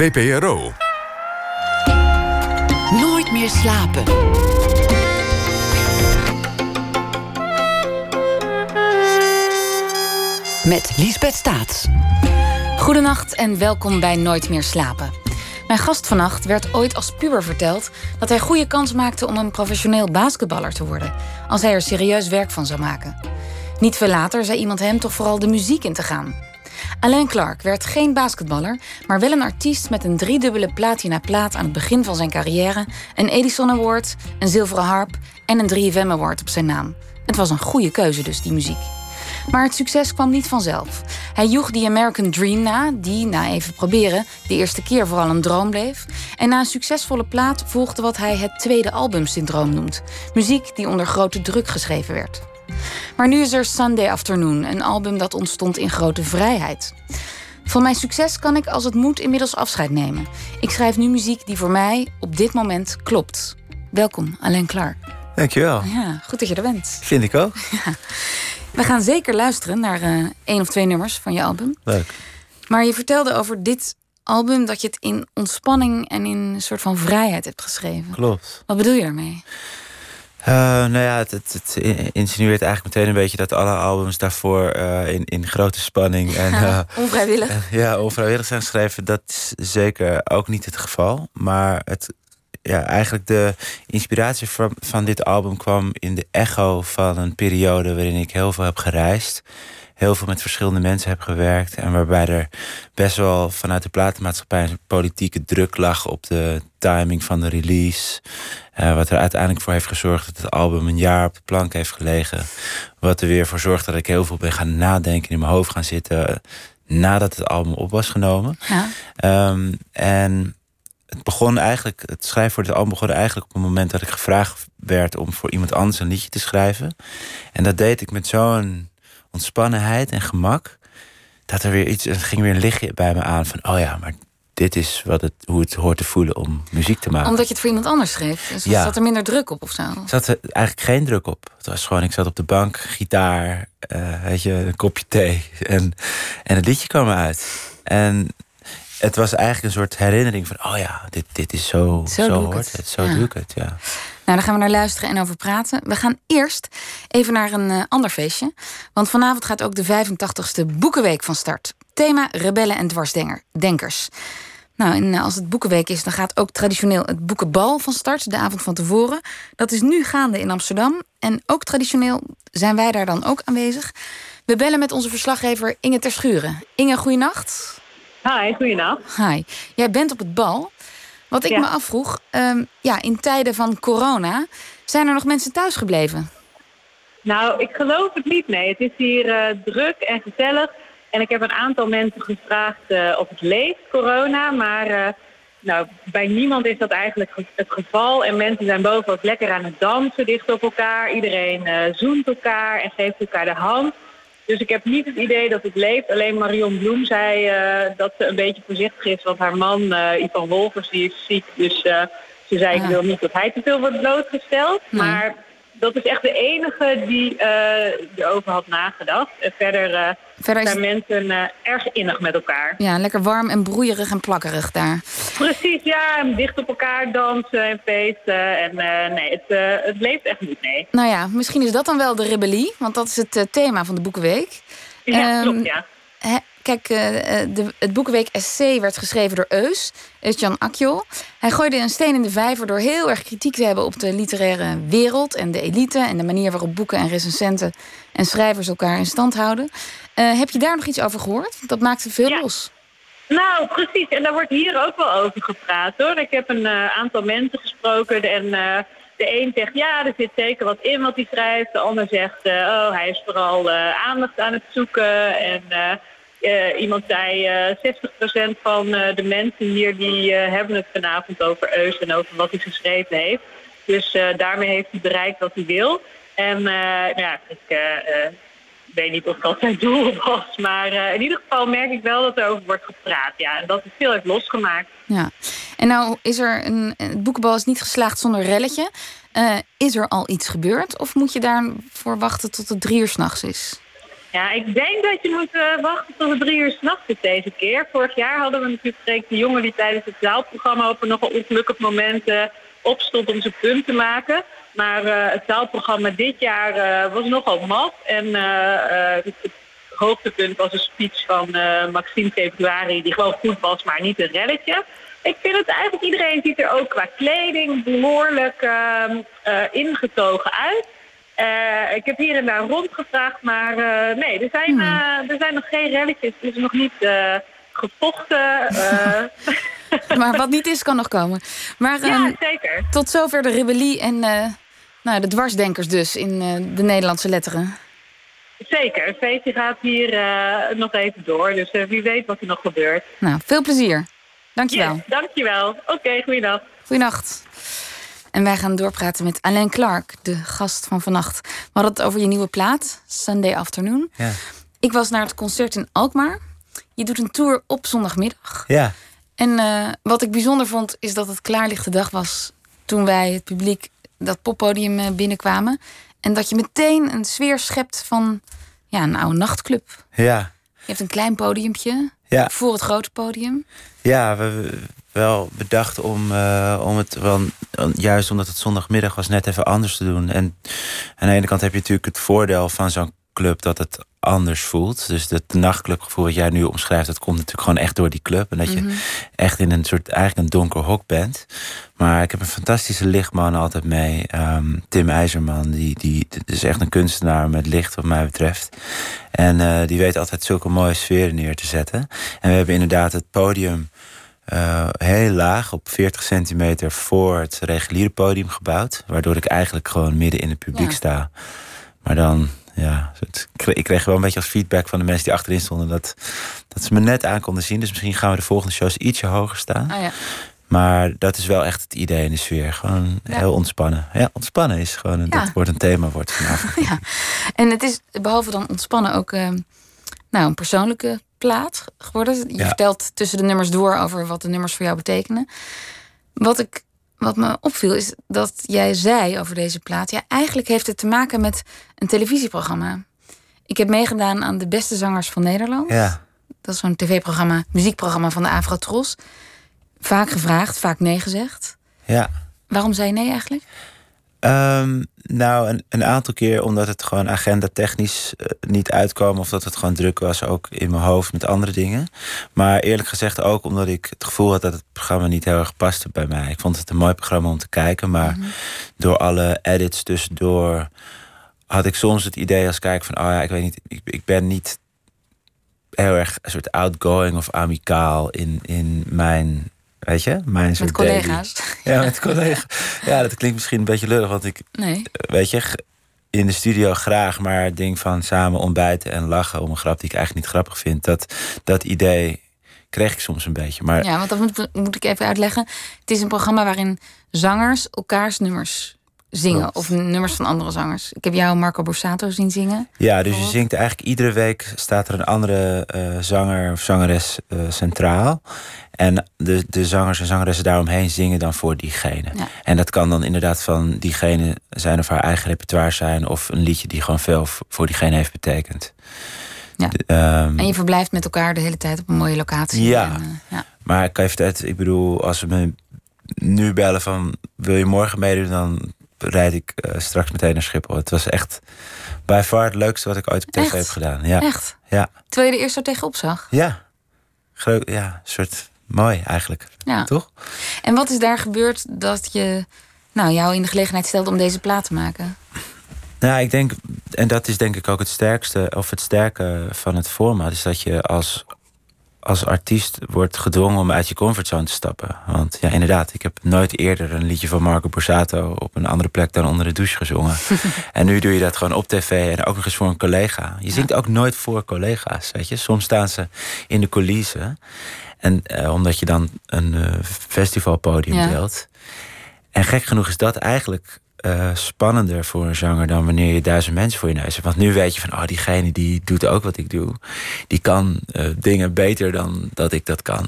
VPRO. Nooit meer slapen. Met Liesbeth Staats. Goedenacht en welkom bij Nooit meer slapen. Mijn gast vannacht werd ooit als puber verteld dat hij goede kans maakte om een professioneel basketballer te worden, als hij er serieus werk van zou maken. Niet veel later zei iemand hem toch vooral de muziek in te gaan. Alain Clark werd geen basketballer, maar wel een artiest met een driedubbele platina-plaat aan het begin van zijn carrière, een Edison Award, een zilveren harp en een 3FM Award op zijn naam. Het was een goede keuze dus, die muziek. Maar het succes kwam niet vanzelf. Hij joeg die American Dream na, die, na even proberen, de eerste keer vooral een droom bleef. En na een succesvolle plaat volgde wat hij het tweede albumsyndroom noemt. Muziek die onder grote druk geschreven werd. Maar nu is er Sunday Afternoon, een album dat ontstond in grote vrijheid. Van mijn succes kan ik als het moet inmiddels afscheid nemen. Ik schrijf nu muziek die voor mij op dit moment klopt. Welkom, Alain Clark. Dankjewel. Ja, goed dat je er bent. Vind ik ook. Ja. We gaan zeker luisteren naar uh, één of twee nummers van je album. Leuk. Maar je vertelde over dit album dat je het in ontspanning en in een soort van vrijheid hebt geschreven. Klopt. Wat bedoel je daarmee? Uh, nou ja, het, het, het, insinueert eigenlijk meteen een beetje dat alle albums daarvoor uh, in, in grote spanning en uh, onvrijwillig. ja, onvrijwillig zijn geschreven. Dat is zeker ook niet het geval. Maar het, ja, eigenlijk de inspiratie van, van dit album kwam in de echo van een periode waarin ik heel veel heb gereisd. Heel veel met verschillende mensen heb gewerkt. En waarbij er best wel vanuit de platenmaatschappij een politieke druk lag op de timing van de release. Uh, wat er uiteindelijk voor heeft gezorgd dat het album een jaar op de plank heeft gelegen. Wat er weer voor zorgt dat ik heel veel ben gaan nadenken, in mijn hoofd gaan zitten. nadat het album op was genomen. Ja. Um, en het begon eigenlijk, het schrijven voor dit album begon eigenlijk op het moment dat ik gevraagd werd om voor iemand anders een liedje te schrijven. En dat deed ik met zo'n ontspannenheid en gemak. Dat er weer iets, het ging weer een lichtje bij me aan van, oh ja, maar dit is wat het, hoe het hoort te voelen om muziek te maken. Omdat je het voor iemand anders schreef? Dus ja. zat er minder druk op of zo? Er zat er eigenlijk geen druk op. Het was gewoon, ik zat op de bank, gitaar, uh, weet je, een kopje thee. En, en het liedje kwam eruit. En het was eigenlijk een soort herinnering van... oh ja, dit, dit is zo, zo, zo hoort het. het. Zo ja. doe ik het, ja. Nou, daar gaan we naar luisteren en over praten. We gaan eerst even naar een uh, ander feestje. Want vanavond gaat ook de 85ste Boekenweek van start. Thema Rebellen en Dwarsdenkers. Nou, en als het Boekenweek is, dan gaat ook traditioneel het Boekenbal van start, de avond van tevoren. Dat is nu gaande in Amsterdam. En ook traditioneel zijn wij daar dan ook aanwezig. We bellen met onze verslaggever Inge Terschuren. Inge, goeienacht. Hi, goeienacht. Hi. Jij bent op het bal. Wat ik Ja. me afvroeg, ehm, ja, in tijden van corona... zijn er nog mensen thuis gebleven? Nou, ik geloof het niet, nee. Het is hier eh, druk en gezellig. En ik heb een aantal mensen gevraagd eh, of het leeft, corona. Maar eh, nou, bij niemand is dat eigenlijk ge- het geval. En mensen zijn boven ook lekker aan het dansen, dicht op elkaar. Iedereen zoent elkaar en geeft elkaar de hand. Dus ik heb niet het idee dat het leeft. Alleen Marion Bloem zei eh, dat ze een beetje voorzichtig is. Want haar man, eh Ivan Wolfers, die is ziek. Dus eh, ze zei, ik Ah. wil niet dat hij te veel wordt blootgesteld. Nee. Maar dat is echt de enige die eh, erover had nagedacht. En verder eh, Verder zijn mensen eh, erg innig met elkaar. ja, lekker warm en broeierig en plakkerig daar. Precies, ja. En dicht op elkaar dansen en feesten. En nee, het, het leeft echt niet, nee. Nou ja, misschien is dat dan wel de rebellie. Want dat is het thema van de Boekenweek. Ja, Ehm, klopt, ja. Kijk, eh, eh, de, het Boekenweek Essay werd geschreven door Eus, Eus-Jan Akjol. Hij gooide een steen in de vijver door heel erg kritiek te hebben op de literaire wereld en de elite en de manier waarop boeken en recensenten en schrijvers elkaar in stand houden. Eh, heb je daar nog iets over gehoord? Dat maakte veel Ja. los. Nou, precies. En daar wordt hier ook wel over gepraat hoor. Ik heb een aantal mensen gesproken en de een zegt ja, er zit zeker wat in wat hij schrijft. De ander zegt oh, hij is vooral aandacht aan het zoeken. En eh, eh, iemand zei eh 60% van eh, de mensen hier die eh, hebben het vanavond over Eus en over wat hij geschreven heeft. Dus eh, daarmee heeft hij bereikt wat hij wil. En eh, ja, ik eh, eh, weet niet of dat zijn doel was. Maar eh, in ieder geval merk ik wel dat er over wordt gepraat. Ja, en dat het veel heeft losgemaakt. Ja. En nou is er een, het boekenbal is niet geslaagd zonder relletje. Eh, is er al iets gebeurd? Of moet je daarvoor wachten tot het drie uur s'nachts is? Ja, ik denk dat je moet uh, wachten tot het drie uur s'nachts is deze keer. Vorig jaar hadden we natuurlijk de jongen die tijdens het zaalprogramma op een nogal ongelukkig moment uh, opstond om zijn punt te maken. Maar uh, het zaalprogramma dit jaar was nogal mat. En het, het, hoogtepunt was een speech van Maxime Februari, die gewoon goed was, maar niet een relletje. Ik vind het eigenlijk, iedereen ziet er ook qua kleding behoorlijk ehm, ingetogen uit. Uh, ik heb hier en daar rondgevraagd, maar uh, nee, er zijn, uh, er zijn nog geen relletjes. Er is nog niet gevochten. maar wat niet is, kan nog komen. Maar, ja, um, zeker. Tot zover de rebellie en nou, de dwarsdenkers dus in de Nederlandse letteren. Zeker, het feestje gaat hier nog even door. Dus wie weet wat er nog gebeurt. Nou, veel plezier. Dankjewel. Yes, dankjewel. Oké, okay, goeiedag. Goeienacht. En wij gaan doorpraten met Alain Clark, de gast van vannacht. We hadden het over je nieuwe plaat, Sunday Afternoon. Ja. Ik was naar het concert in Alkmaar. Je doet een tour op zondagmiddag. Ja. En uh, wat ik bijzonder vond, is dat het klaarlichte dag was... toen wij, het publiek, dat poppodium uh, binnenkwamen. En dat je meteen een sfeer schept van ja, een oude nachtclub. Ja. Je hebt een klein podiumpje ja. voor het grote podium. Ja, we, wel bedacht om, uh, om het wel, juist omdat het zondagmiddag was, net even anders te doen. En aan de ene kant heb je natuurlijk het voordeel van zo'n club dat het anders voelt. Dus dat nachtclubgevoel wat jij nu omschrijft, dat komt natuurlijk gewoon echt door die club. En dat je echt in een soort eigenlijk een donker hok bent. Maar ik heb een fantastische lichtman altijd mee. Um, Tim IJzerman. Die, die, is echt een kunstenaar met licht wat mij betreft. En uh, die weet altijd zulke mooie sferen neer te zetten. En we hebben inderdaad het podium uh, heel laag, op 40 centimeter voor het reguliere podium gebouwd. Waardoor ik eigenlijk gewoon midden in het publiek ja. sta. Maar dan, ja, het, ik kreeg wel een beetje als feedback van de mensen die achterin stonden dat, dat ze me net aan konden zien. Dus misschien gaan we de volgende shows ietsje hoger staan. Oh ja. Maar dat is wel echt het idee in de sfeer. Gewoon ja. heel ontspannen. Ja, ontspannen is gewoon, een, dat wordt een thema wordt vanavond. ja. En het is behalve dan ontspannen ook uh, nou, een persoonlijke plaat geworden. Je Ja. vertelt tussen de nummers door over wat de nummers voor jou betekenen. Wat, ik, wat me opviel is dat jij zei over deze plaat... ja, eigenlijk heeft het te maken met een televisieprogramma. Ik heb meegedaan aan de beste zangers van Nederland. Ja. Dat is zo'n tv-programma, muziekprogramma van de Afro-Tros. Vaak gevraagd, vaak nee gezegd. Ja. Waarom zei je nee eigenlijk? Um, nou, een, een, aantal keer omdat het gewoon agenda technisch uh, niet uitkwam... of dat het gewoon druk was, ook in mijn hoofd met andere dingen. Maar eerlijk gezegd ook omdat ik het gevoel had... dat het programma niet heel erg paste bij mij. Ik vond het een mooi programma om te kijken... maar mm -hmm. door alle edits tussendoor had ik soms het idee als kijker van... oh ja, ik weet niet, ik, ik ben niet heel erg een soort outgoing of amicaal in, in mijn Weet je? Mijn met collega's. Daily. Ja, met collega's. Ja, dat klinkt misschien een beetje lullig, want ik, nee. weet je, in de studio graag, maar het ding van samen ontbijten en lachen om een grap die ik eigenlijk niet grappig vind, dat, dat idee kreeg ik soms een beetje. Maar... Ja, want dat moet, moet ik even uitleggen. Het is een programma waarin zangers elkaars nummers zingen. Of nummers van andere zangers. Ik heb jou Marco Borsato zien zingen. Ja, dus je zingt eigenlijk iedere week staat er een andere uh, zanger of zangeres uh, centraal. En de, de zangers en zangeressen daaromheen zingen dan voor diegene. Ja. En dat kan dan inderdaad van diegene zijn of haar eigen repertoire zijn. Of een liedje die gewoon veel voor diegene heeft betekend. Ja. De, um, en je verblijft met elkaar de hele tijd op een mooie locatie. Ja. En, uh, ja. Maar ik kan vertellen, ik bedoel, als ze me nu bellen van wil je morgen meedoen, dan rijd ik uh, straks meteen naar Schiphol. Het was echt bij far het leukste wat ik ooit op tv echt? heb gedaan. Ja. Echt? Ja. Terwijl je er eerst zo tegenop zag? Ja. Gro ja, een soort mooi eigenlijk. Ja. Toch? En wat is daar gebeurd dat je nou, jou in de gelegenheid stelde om deze plaat te maken? Nou, ik denk, en dat is denk ik ook het sterkste, of het sterke van het format, is dat je als, als artiest wordt gedwongen om uit je comfortzone te stappen. Want ja, inderdaad, ik heb nooit eerder een liedje van Marco Borsato op een andere plek dan onder de douche gezongen. en nu doe je dat gewoon op tv en ook nog eens voor een collega. Je zingt ook nooit voor collega's, weet je. Soms staan ze in de coulissen. En uh, omdat je dan een uh, festivalpodium Ja. deelt. En gek genoeg is dat eigenlijk uh, spannender voor een zanger dan wanneer je duizend mensen voor je neus hebt. Want nu weet je van, oh, diegene die doet ook wat ik doe. Die kan uh, dingen beter dan dat ik dat kan.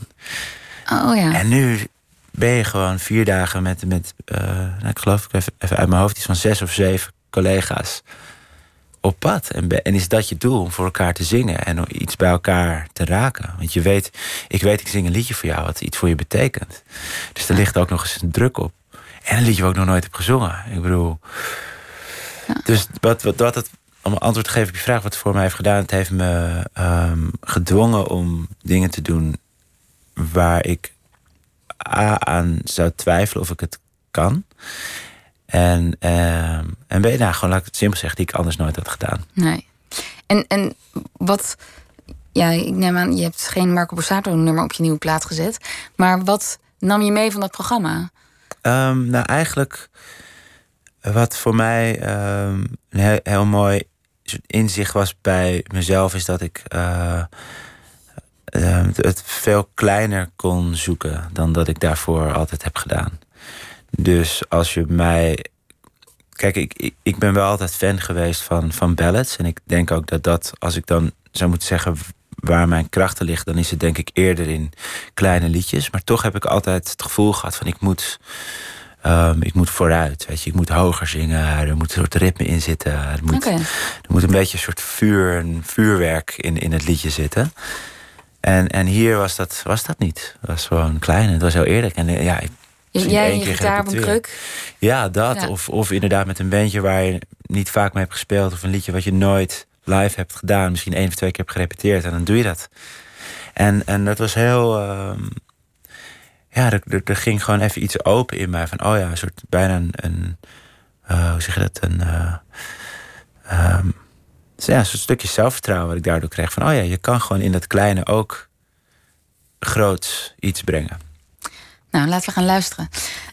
Oh ja. En nu ben je gewoon vier dagen met, met uh, nou, ik geloof ik even, even uit mijn hoofd, iets van zes of zeven collega's. op pad. En, en is dat je doel om voor elkaar te zingen en om iets bij elkaar te raken? Want je weet, ik weet, ik zing een liedje voor jou wat iets voor je betekent. Dus er ligt ook nog eens een druk op. En een liedje wat ik nog nooit heb gezongen. Ik bedoel. Dus wat, wat, wat het, om antwoord te geven op je vraag, wat het voor mij heeft gedaan, het heeft me um, gedwongen om dingen te doen waar ik A aan zou twijfelen of ik het kan. En, uh, en je nou, gewoon laat ik het simpel zeggen, die ik anders nooit had gedaan. Nee. En, en wat, ja, ik neem aan, je hebt geen Marco Borsato nummer op je nieuwe plaat gezet. Maar wat nam je mee van dat programma? Um, nou, eigenlijk wat voor mij um, een heel, heel, mooi inzicht was bij mezelf, is dat ik uh, uh, het veel kleiner kon zoeken dan dat ik daarvoor altijd heb gedaan. Dus als je mij. Kijk, ik, ik ben wel altijd fan geweest van, van ballads. En ik denk ook dat dat, als ik dan zou moeten zeggen waar mijn krachten liggen, dan is het denk ik eerder in kleine liedjes. Maar toch heb ik altijd het gevoel gehad van ik moet. Um, ik moet vooruit, weet je. Ik moet hoger zingen. Er moet een soort ritme in zitten. Er moet, okay. er moet een beetje een soort vuur, een vuurwerk in, in het liedje zitten. En, en hier was dat, was dat niet. Het was gewoon klein. Het was heel eerlijk. En ja, ik Jij je gitaar op een kruk? Ja, dat. Of, of inderdaad met een bandje waar je niet vaak mee hebt gespeeld. Of een liedje wat je nooit live hebt gedaan. Misschien één of twee keer hebt gerepeteerd. En dan doe je dat. En, en dat was heel... Uh, ja, er, er, ging gewoon even iets open in mij. Van, oh ja, een soort bijna een... een uh, hoe zeg je dat? Een... Uh, um, ja, een soort stukje zelfvertrouwen wat ik daardoor kreeg. Van, oh ja, je kan gewoon in dat kleine ook groot iets brengen. Nou, laten we gaan luisteren.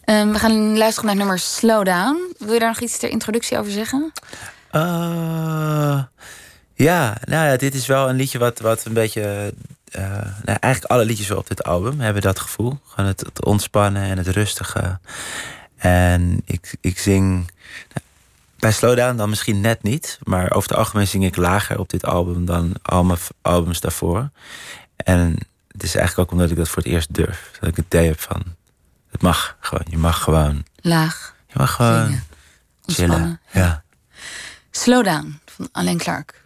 Um, we gaan luisteren naar het nummer Slow Down. Wil je daar nog iets ter introductie over zeggen? Uh, ja, nou ja, dit is wel een liedje wat, wat een beetje... Uh, nou, eigenlijk alle liedjes op dit album hebben dat gevoel. Gewoon het, het ontspannen en het rustige. En ik, ik zing... Nou, bij Slowdown dan misschien net niet. Maar over het algemeen zing ik lager op dit album dan al mijn albums daarvoor. En het is eigenlijk ook omdat ik dat voor het eerst durf. Dat ik het idee heb van, het mag gewoon. Je mag gewoon... Laag. Je mag gewoon zingen. chillen. Ja. Slow Down van Alain Clark.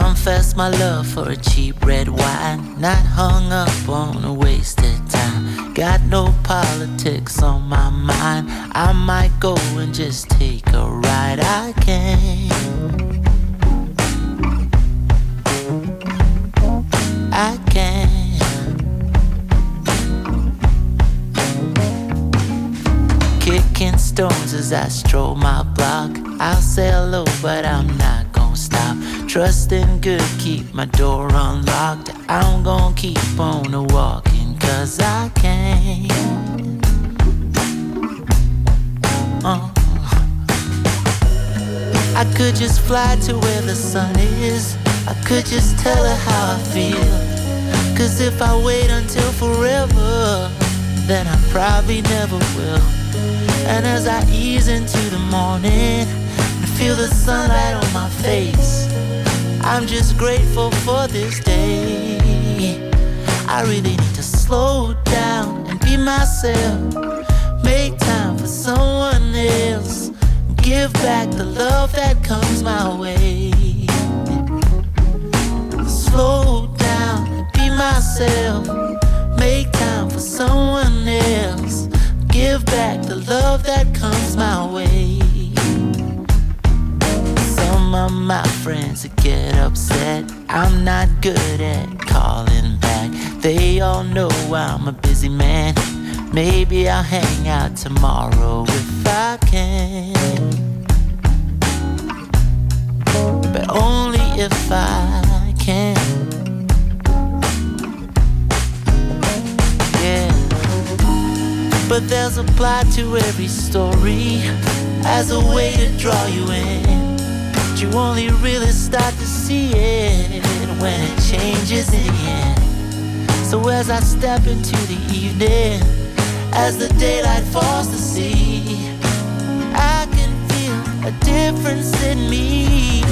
Confess my love for a cheap red wine. Not hung up on a wasted time. Got no politics on my mind. I might go and just take a ride. I can. I can. Kicking stones as I stroll my block. I'll say hello, but I'm not. Trusting good, keep my door unlocked. I'm gonna keep on a walking, cause I can. Uh. I could just fly to where the sun is. I could just tell her how I feel. Cause if I wait until forever, then I probably never will. And as I ease into the morning, I feel the sunlight on my face. I'm just grateful for this day. I really need to slow down and be myself. Make time for someone else. Give back the love that comes my way. Slow down and be myself. Make time for someone else. Give back the love that comes my way some of my friends get upset. I'm not good at calling back. They all know I'm a busy man. Maybe I'll hang out tomorrow if I can. But only if I can. Yeah. But there's a plot to every story as a way to draw you in you only really start to see it when it changes in the end. So as I step into the evening, as the daylight falls to sea, I can feel a difference in me.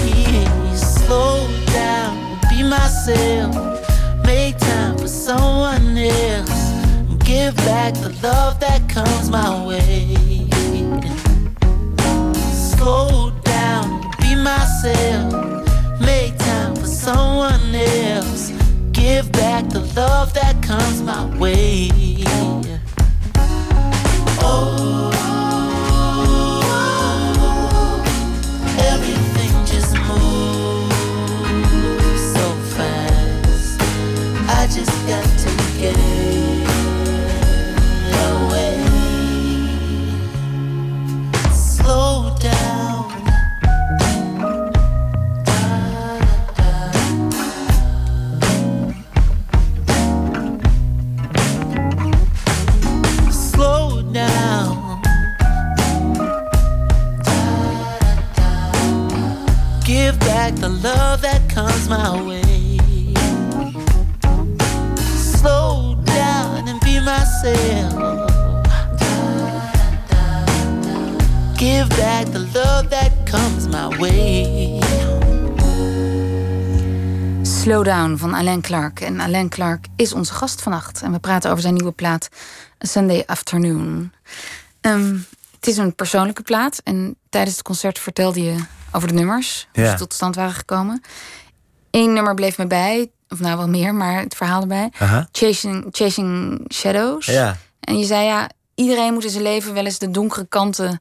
Slow down, be myself. Make time for someone else. Give back the love that comes my way. Slow myself. Make time for someone else. Give back the love that comes my way. Down van Alain Clark. En Alain Clark is onze gast vannacht. En we praten over zijn nieuwe plaat A Sunday Afternoon. Ehm, het is een persoonlijke plaat. En tijdens het concert vertelde je over de nummers. Hoe Ja. ze tot stand waren gekomen. Eén nummer bleef me bij. Of nou wel meer, maar het verhaal erbij. Chasing, Chasing Shadows. Ja. En je zei ja, iedereen moet in zijn leven wel eens de donkere kanten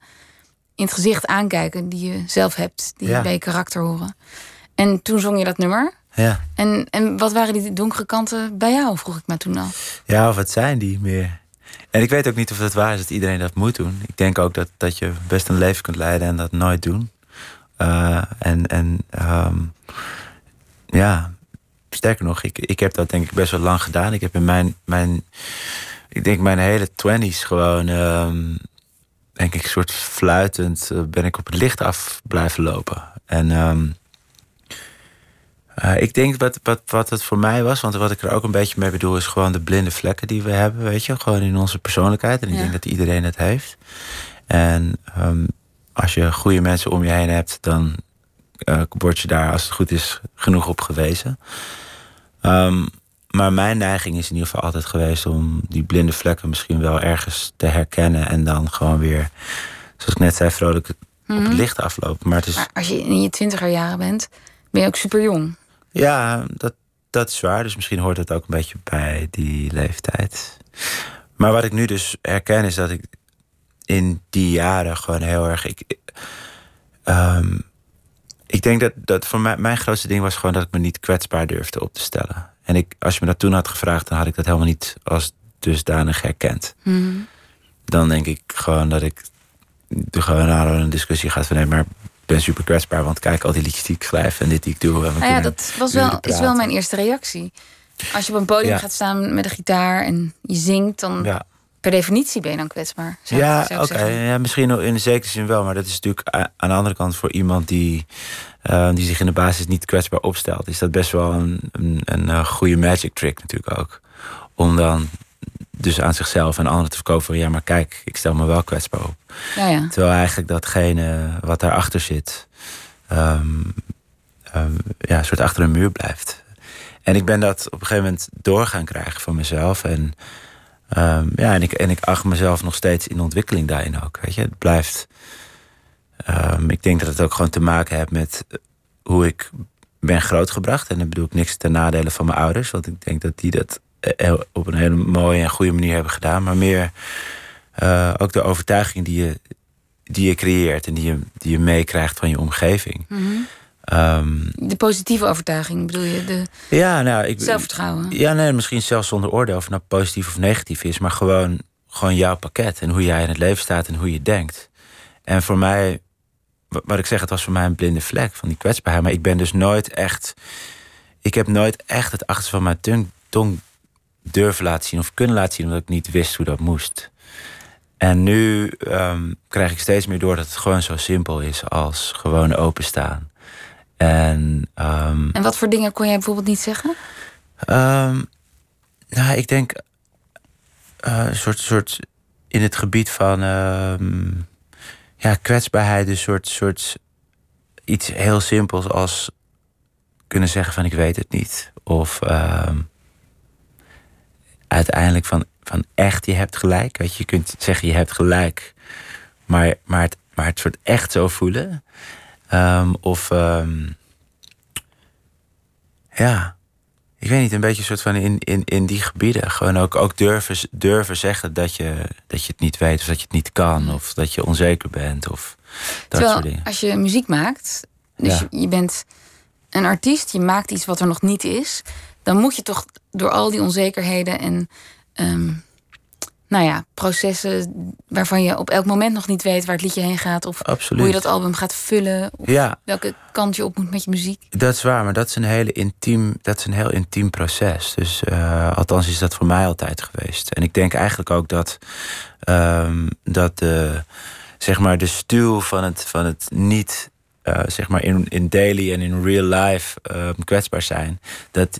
in het gezicht aankijken die je zelf hebt, die Ja. bij je karakter horen. En toen zong je dat nummer. Ja. En, en wat waren die donkere kanten bij jou, vroeg ik me toen al. Ja, of wat zijn die meer? En ik weet ook niet of het waar is dat iedereen dat moet doen. Ik denk ook dat, dat je best een leven kunt leiden en dat nooit doen. Eh, en en ehm, ja, sterker nog, ik, ik heb dat denk ik best wel lang gedaan. Ik heb in mijn, mijn ik denk mijn hele twenties gewoon, ehm, denk ik, soort fluitend eh, ben ik op het licht af blijven lopen. En ehm, eh, ik denk wat, wat, wat het voor mij was, want wat ik er ook een beetje mee bedoel, is gewoon de blinde vlekken die we hebben, weet je, gewoon in onze persoonlijkheid. En ik Ja. denk dat iedereen het heeft. En ehm, als je goede mensen om je heen hebt, dan eh, word je daar, als het goed is, genoeg op gewezen. Ehm, maar mijn neiging is in ieder geval altijd geweest om die blinde vlekken misschien wel ergens te herkennen en dan gewoon weer, zoals ik net zei, vrolijk op het licht aflopen. Maar het is. Maar als je in je twintiger jaren bent, ben je ook super jong. Ja, dat, dat is waar. Dus misschien hoort het ook een beetje bij die leeftijd. Maar wat ik nu dus herken is dat ik in die jaren gewoon heel erg. Ik, ehm, ik denk dat, dat voor mij mijn grootste ding was gewoon dat ik me niet kwetsbaar durfde op te stellen. En ik, als je me dat toen had gevraagd, dan had ik dat helemaal niet als dusdanig herkend. Dan denk ik gewoon dat ik gewoon aan een discussie gaat van nee, maar ben super kwetsbaar, want kijk al die liedjes die ik schrijf en dit die ik doe. En Nou ja, dat was wel, is wel mijn eerste reactie. Als je op een podium Ja. gaat staan met een gitaar en je zingt, dan Ja, per definitie ben je dan kwetsbaar. Ja oké. Ja, misschien in de zekere zin wel. Maar dat is natuurlijk aan de andere kant voor iemand die, eh, die zich in de basis niet kwetsbaar opstelt. Is dat best wel een, een, een eh, goede magic trick natuurlijk ook. Om dan dus aan zichzelf en anderen te verkopen van... ja, maar kijk, ik stel me wel kwetsbaar op. Ja, ja. Terwijl eigenlijk datgene wat daarachter zit... ehm, ehm, ja, een soort achter een muur blijft. En ik ben dat op een gegeven moment door gaan krijgen van mezelf. En, ehm, ja, en, ik, en ik acht mezelf nog steeds in ontwikkeling daarin ook. Weet je? Het blijft... ik denk dat het ook gewoon te maken heeft met hoe ik ben grootgebracht. En dan bedoel ik niks ten nadele van mijn ouders. Want ik denk dat die dat op een hele mooie en goede manier hebben gedaan. Maar meer eh, ook de overtuiging die je, die je creëert en die je, die je meekrijgt van je omgeving. Ehm, De positieve overtuiging bedoel je, de ja, nou, ik, zelfvertrouwen. ja, nee, misschien zelfs zonder oordeel of het nou positief of negatief is, maar gewoon, gewoon jouw pakket en hoe jij in het leven staat en hoe je denkt. En voor mij, wa- wat ik zeg, het was voor mij een blinde vlek van die kwetsbaarheid, maar ik ben dus nooit echt, ik heb nooit echt het achterste van mijn tong, tong durven laten zien of kunnen laten zien, omdat ik niet wist hoe dat moest. En nu ehm, krijg ik steeds meer door dat het gewoon zo simpel is als gewoon openstaan. En ehm, En wat voor dingen kon jij bijvoorbeeld niet zeggen? Ehm, nou, ik denk eh, een soort, soort in het gebied van ja, kwetsbaarheid, een soort, soort iets heel simpels als kunnen zeggen van ik weet het niet. Of uiteindelijk van, van echt je hebt gelijk. Weet je, je kunt zeggen je hebt gelijk. Maar, maar, het, maar het soort echt zo voelen. Ehm, of ehm, ja, ik weet niet, een beetje een soort van in, in, in die gebieden. Gewoon ook, ook durven, durven zeggen dat je, dat je het niet weet, of dat je het niet kan, of dat je onzeker bent. Of dat Terwijl, soort dingen. als je muziek maakt, dus Ja. je, je bent een artiest, je maakt iets wat er nog niet is, dan moet je toch door al die onzekerheden en ehm, nou ja, processen waarvan je op elk moment nog niet weet waar het liedje heen gaat, of Absoluut. hoe je dat album gaat vullen, of Ja. welke kant je op moet met je muziek. Dat is waar, maar dat is een, hele intiem, dat is een heel intiem proces. Dus eh, althans is dat voor mij altijd geweest. En ik denk eigenlijk ook dat, ehm, dat de, zeg maar de stuw van het, van het niet eh, zeg maar in, in daily en in real life ehm, kwetsbaar zijn, dat,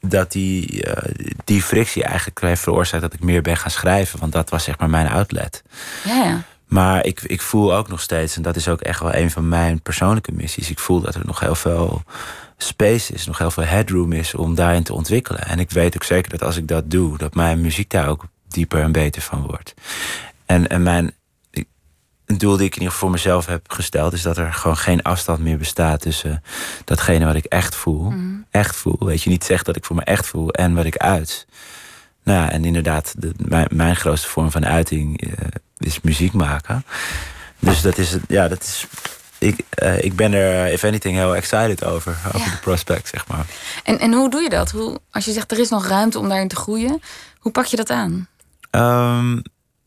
dat die, eh, die frictie eigenlijk heeft veroorzaakt dat ik meer ben gaan schrijven. Want dat was zeg maar mijn outlet. Ja, ja. Maar ik, ik voel ook nog steeds, en dat is ook echt wel een van mijn persoonlijke missies. Ik voel dat er nog heel veel space is, nog heel veel headroom is om daarin te ontwikkelen. En ik weet ook zeker dat als ik dat doe, dat mijn muziek daar ook dieper en beter van wordt. En, en mijn een doel die ik in ieder geval voor mezelf heb gesteld, is dat er gewoon geen afstand meer bestaat tussen datgene wat ik echt voel. Echt voel. Weet je, niet zeg dat ik voor me echt voel en wat ik uit. Nou ja, en inderdaad, de, mijn, mijn grootste vorm van uiting eh, is muziek maken. Dus dat is, het- ja, dat is. Ik, eh, ik ben er, if anything, heel excited over. Over Ja. de prospect, zeg maar. En, en hoe doe je dat? Hoe, als je zegt er is nog ruimte om daarin te groeien, hoe pak je dat aan? Ehm,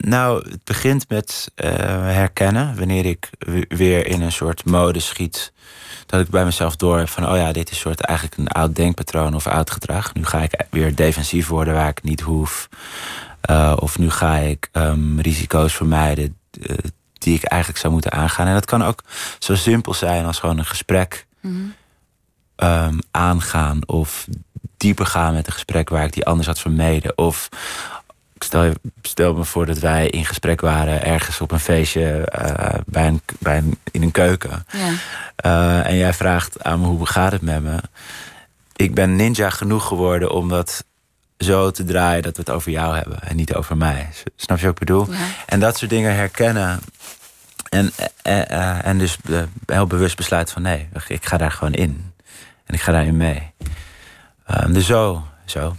nou, het begint met eh, herkennen. Wanneer ik we- weer in een soort mode schiet. Dat ik bij mezelf door heb van... oh ja, dit is soort eigenlijk een oud denkpatroon of oud gedrag. Nu ga ik weer defensief worden waar ik niet hoef. Eh, of nu ga ik ehm, risico's vermijden eh, die ik eigenlijk zou moeten aangaan. En dat kan ook zo simpel zijn als gewoon een gesprek ehm, aangaan. Of dieper gaan met een gesprek waar ik die anders had vermeden. Of stel, je- stel me voor dat wij in gesprek waren ergens op een feestje eh, bij een, bij een, in een keuken. Ja. Eh, en jij vraagt aan me hoe gaat het met me. Ik ben ninja genoeg geworden om dat zo te draaien dat we het over jou hebben en niet over mij. Snap je wat ik bedoel? Ja. En dat soort dingen herkennen. En, eh, en dus heel bewust besluiten van nee, ik ga daar gewoon in. En ik ga daarin mee. Ehm, dus zo, zo.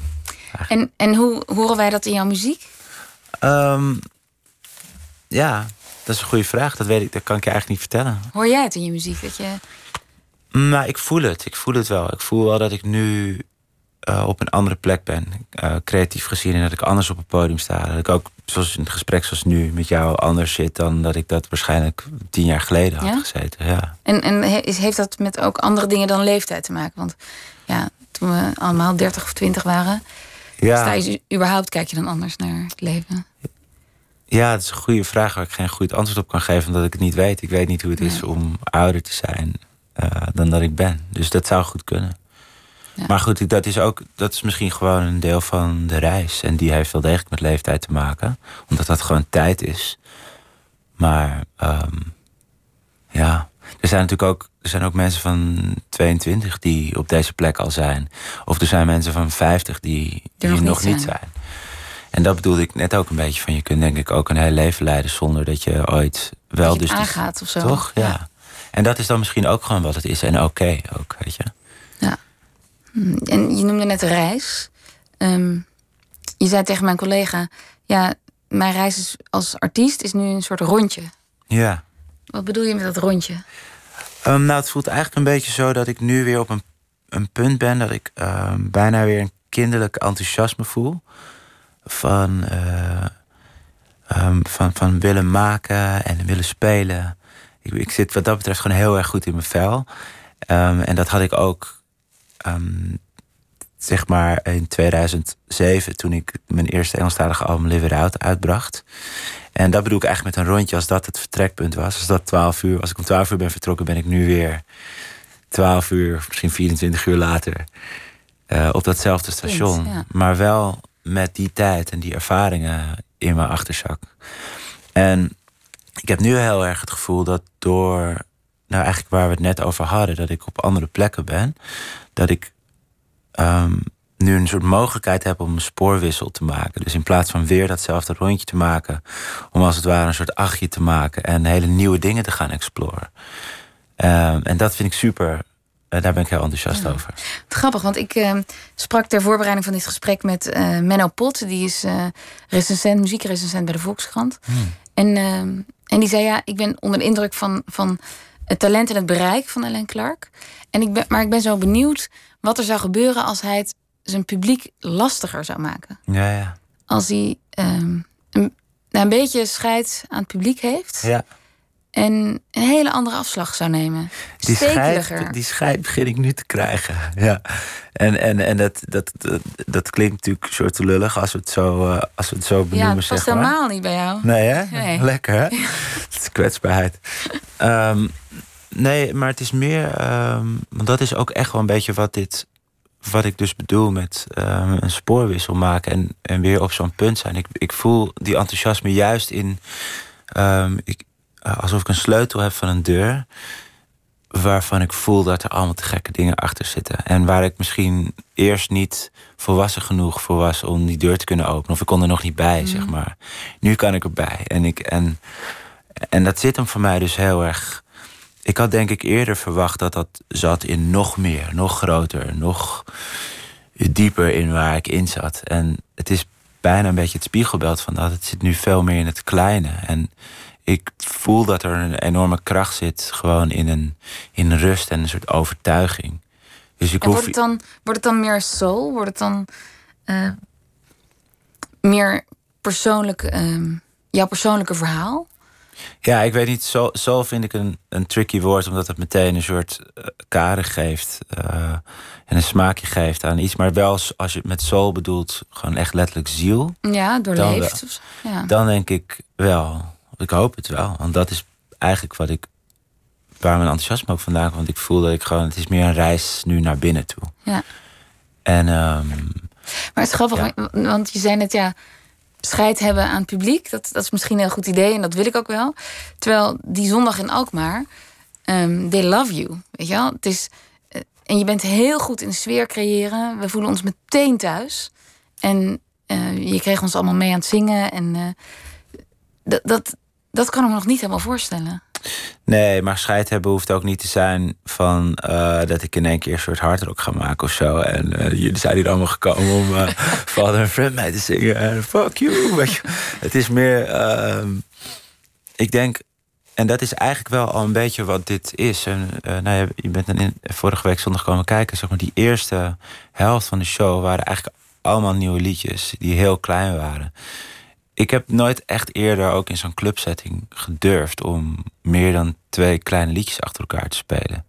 En, en hoe horen wij dat in jouw muziek? Ehm, ja, dat is een goede vraag. Dat weet ik, dat kan ik je eigenlijk niet vertellen. Hoor jij het in je muziek? Dat je, Nou, ik voel het. Ik voel het wel. Ik voel wel dat ik nu eh, op een andere plek ben. eh, creatief gezien. En dat ik anders op het podium sta. Dat ik ook, zoals in een gesprek zoals nu, met jou anders zit dan dat ik dat waarschijnlijk tien jaar geleden had Ja? gezeten. Ja. en en heeft dat met ook andere dingen dan leeftijd te maken? Want ja, toen we allemaal 30 of 20 waren, sta Ja, je überhaupt, kijk je dan anders naar het leven? ja, dat is een goede vraag waar ik geen goed antwoord op kan geven. Omdat ik het niet weet. Ik weet niet hoe het is om ouder te zijn eh, dan dat ik ben. Dus dat zou goed kunnen. Ja. Maar goed, dat is ook dat is misschien gewoon een deel van de reis. En die heeft wel degelijk met leeftijd te maken. Omdat dat gewoon tijd is. Maar ehm, ja, er zijn natuurlijk ook, er zijn ook mensen van 22 die op deze plek al zijn. Of er zijn mensen van 50 die, die nog nog, niet zijn. En dat bedoelde ik net ook een beetje van... je kunt denk ik ook een heel leven leiden zonder dat je ooit wel... Je dus aangaat of zo. Toch? Ja. Ja. En dat is dan misschien ook gewoon wat het is. En oké ook, weet je. Hm, En je noemde net reis. Ehm, je zei tegen mijn collega, ja, mijn reis is als artiest is nu een soort rondje. Ja. Wat bedoel je met dat rondje? Ehm, nou, het voelt eigenlijk een beetje zo dat ik nu weer op een, een punt ben... dat ik ehm, bijna weer een kinderlijk enthousiasme voel. Van, eh, ehm, van, van willen maken en willen spelen. Ik, ik zit wat dat betreft gewoon heel erg goed in mijn vel. En dat had ik ook... zeg maar in 2007, toen ik mijn eerste Engelstalige album Live It Out uitbracht. En dat bedoel ik eigenlijk met een rondje, als dat het vertrekpunt was. Als dat 12 uur, als ik om 12 uur ben vertrokken, ben ik nu weer 12 uur, misschien 24 uur later, eh, op datzelfde station. ja. Maar wel met die tijd en die ervaringen in mijn achterzak. En ik heb nu heel erg het gevoel dat door nou eigenlijk waar we het net over hadden, dat ik op andere plekken ben, dat ik ehm, nu een soort mogelijkheid heb om een spoorwissel te maken. Dus in plaats van weer datzelfde rondje te maken, om als het ware een soort achtje te maken en hele nieuwe dingen te gaan exploren. Ehm, en dat vind ik super. Uh, daar ben ik heel enthousiast over. Grappig, want ik uh, sprak ter voorbereiding van dit gesprek met uh, Menno Pot. Die is recensent, muziekrecensent bij de Volkskrant. Hmm. En, ehm, en die zei, ja, ik ben onder de indruk van, van het talent en het bereik van Alain Clark. En ik ben, maar ik ben zo benieuwd wat er zou gebeuren als hij het zijn publiek lastiger zou maken. Ja, ja. Als hij um, een, nou, een beetje scheid aan het publiek heeft. Ja. En een hele andere afslag zou nemen. Die scheid, die scheid begin ik nu te krijgen. Ja. En, en, en dat, dat, dat, dat klinkt natuurlijk soort lullig als we het zo, uh, als we het zo benoemen. Ja, dat past helemaal niet bij jou. Nee, hè? Nee. Lekker, hè? Het is kwetsbaarheid. Um, nee, maar het is meer... Um, want dat is ook echt wel een beetje wat dit wat ik dus bedoel met um, een spoorwissel maken en, en weer op zo'n punt zijn. Ik, ik voel die enthousiasme juist in. Um, ik, alsof ik een sleutel heb van een deur. Waarvan ik voel dat er allemaal te gekke dingen achter zitten. En waar ik misschien eerst niet volwassen genoeg voor was om die deur te kunnen openen. Of ik kon er nog niet bij, zeg mhm. maar. Nu kan ik erbij. En, ik, en, en dat zit hem voor mij dus heel erg ik had denk ik eerder verwacht dat dat zat in nog meer, nog groter, nog dieper in waar ik in zat. En het is bijna een beetje het spiegelbeeld van dat. Het zit nu veel meer in het kleine. En ik voel dat er een enorme kracht zit, gewoon in een in rust en een soort overtuiging. Dus ik hoef... wordt, het dan, wordt het dan meer soul? Wordt het dan uh, meer persoonlijk, uh, jouw persoonlijke verhaal? Ja, ik weet niet. Zo, zo vind ik een, een tricky woord, omdat het meteen een soort uh, kader geeft. Uh, en een smaakje geeft aan iets. Maar wel als je het met soul bedoelt, gewoon echt letterlijk ziel. Ja, doorleefd. Dan, ja. dan denk ik wel. Ik hoop het wel. Want dat is eigenlijk wat ik. Waar mijn enthousiasme ook vandaan komt. Want ik voel dat ik gewoon. Het is meer een reis nu naar binnen toe. Ja. En. Um, maar het is grappig, want je zei net ja scheid hebben aan het publiek. Dat, dat is misschien een goed idee en dat wil ik ook wel. Terwijl die zondag in Alkmaar, um, they love you. Weet je wel? Het is, uh, en je bent heel goed in de sfeer creëren. We voelen ons meteen thuis. En uh, je kreeg ons allemaal mee aan het zingen. En uh, dat, dat kan ik me nog niet helemaal voorstellen. Nee, maar scheid hebben hoeft ook niet te zijn van uh, dat ik in één keer een soort hardrock ga maken of zo. En uh, jullie zijn hier allemaal gekomen om uh, Father and Friend mee te zingen. En fuck you. Weet je. Het is meer, uh, ik denk, en dat is eigenlijk wel al een beetje wat dit is. En, nou ja, je bent in, vorige week zondag komen kijken. Zeg maar, die eerste helft van de show waren eigenlijk allemaal nieuwe liedjes die heel klein waren ik heb nooit echt eerder ook in zo'n clubsetting gedurfd om meer dan twee kleine liedjes achter elkaar te spelen.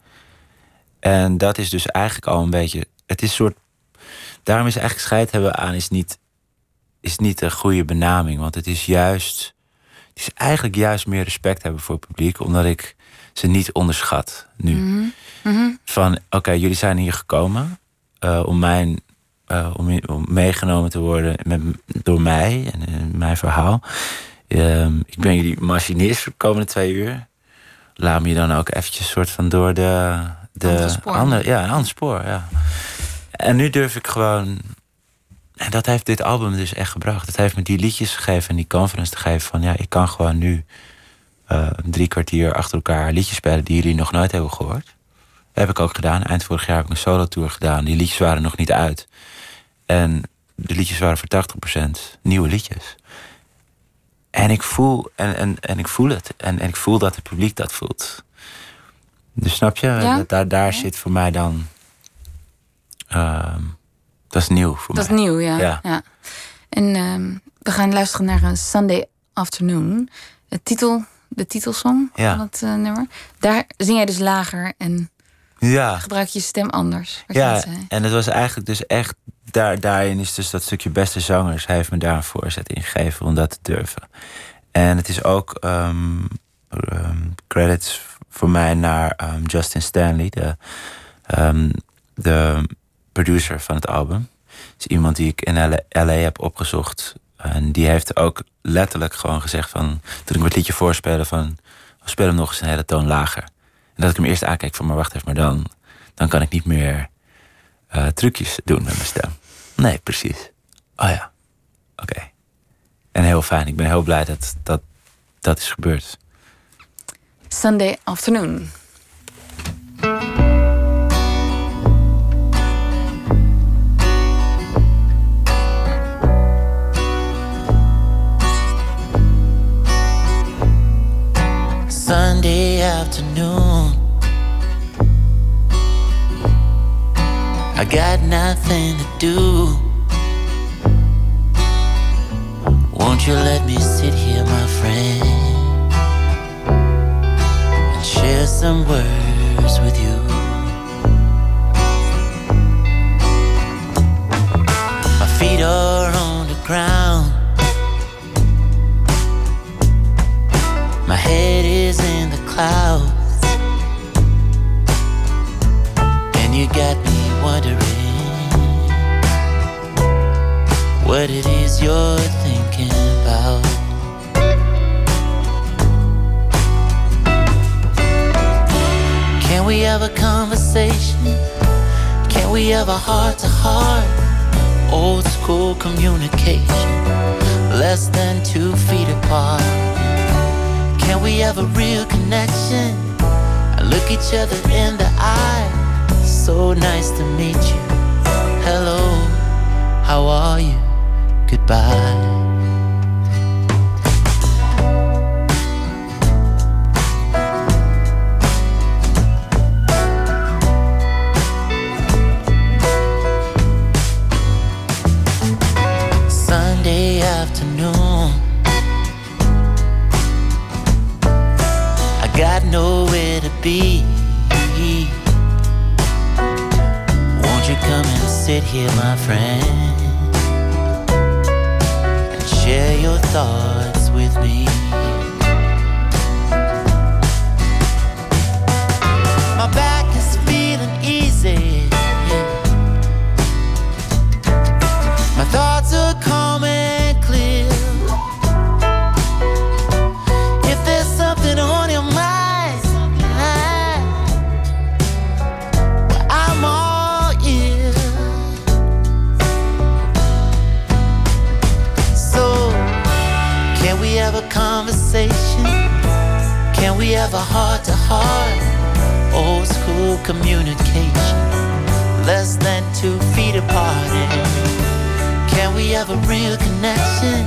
En dat is dus eigenlijk al een beetje. Het is een soort. Daarom is eigenlijk scheid hebben aan is niet, is niet een goede benaming. Want het is juist. Het is eigenlijk juist meer respect hebben voor het publiek, omdat ik ze niet onderschat nu. Mhm. Mhm. Van oké, jullie zijn hier gekomen uh, om mijn uh, om, om, meegenomen te worden met, door mij en uh, mijn verhaal. Uh, ik ben jullie machinist voor de komende twee uur. Laat me je dan ook eventjes soort van door de, de andere, spoor. andere ja, een ander spoor. Ja. En nu durf ik gewoon. En dat heeft dit album dus echt gebracht. Het heeft me die liedjes gegeven en die conference te geven van ja, ik kan gewoon nu uh, drie kwartier achter elkaar liedjes spelen die jullie nog nooit hebben gehoord. Heb ik ook gedaan. Eind vorig jaar heb ik een solo tour gedaan. Die liedjes waren nog niet uit. En de liedjes waren voor 80% nieuwe liedjes. En ik voel, en, en, en ik voel het. En, en ik voel dat het publiek dat voelt. Dus snap je? Ja? daar, daar zit voor mij dan. Uh, dat is nieuw voor mij. Dat is nieuw, ja. ja. En uh, we gaan luisteren naar een Sunday Afternoon. De titel, de titelsong van het uh, nummer. Daar zing jij dus lager en ja. gebruik je stem anders. Ja, en het was eigenlijk dus echt daar, daarin is dus dat stukje beste zangers. Hij heeft me daar een voorzet in gegeven om dat te durven. En het is ook um, um, credits voor mij naar um, Justin Stanley, de, de producer van het album. is iemand die ik in LA, heb opgezocht. En die heeft ook letterlijk gewoon gezegd van... toen ik het liedje voorspelde van... speel hem nog eens een hele toon lager. En dat ik hem eerst aankijk van, maar wacht even, maar dan, dan kan ik niet meer uh, trucjes doen met mijn stem. Nee, precies. Oh ja, oké. En heel fijn. Ik ben heel blij dat dat, dat is gebeurd. Sunday afternoon. Sunday afternoon. I got nothing to do. Won't you let me sit here, my friend, and share some words with you? What it is you're thinking about. Can we have a conversation? Can we have a heart to heart? Old school communication, less than two feet apart. Can we have a real connection? Look each other in the eye. So nice to meet you. Hello, how are you? Goodbye. Sunday afternoon. I got nowhere to be. Won't you come and sit here, my friend, conversation? Can we have a heart to heart? Old school communication, less than two feet apart. Can we have a real connection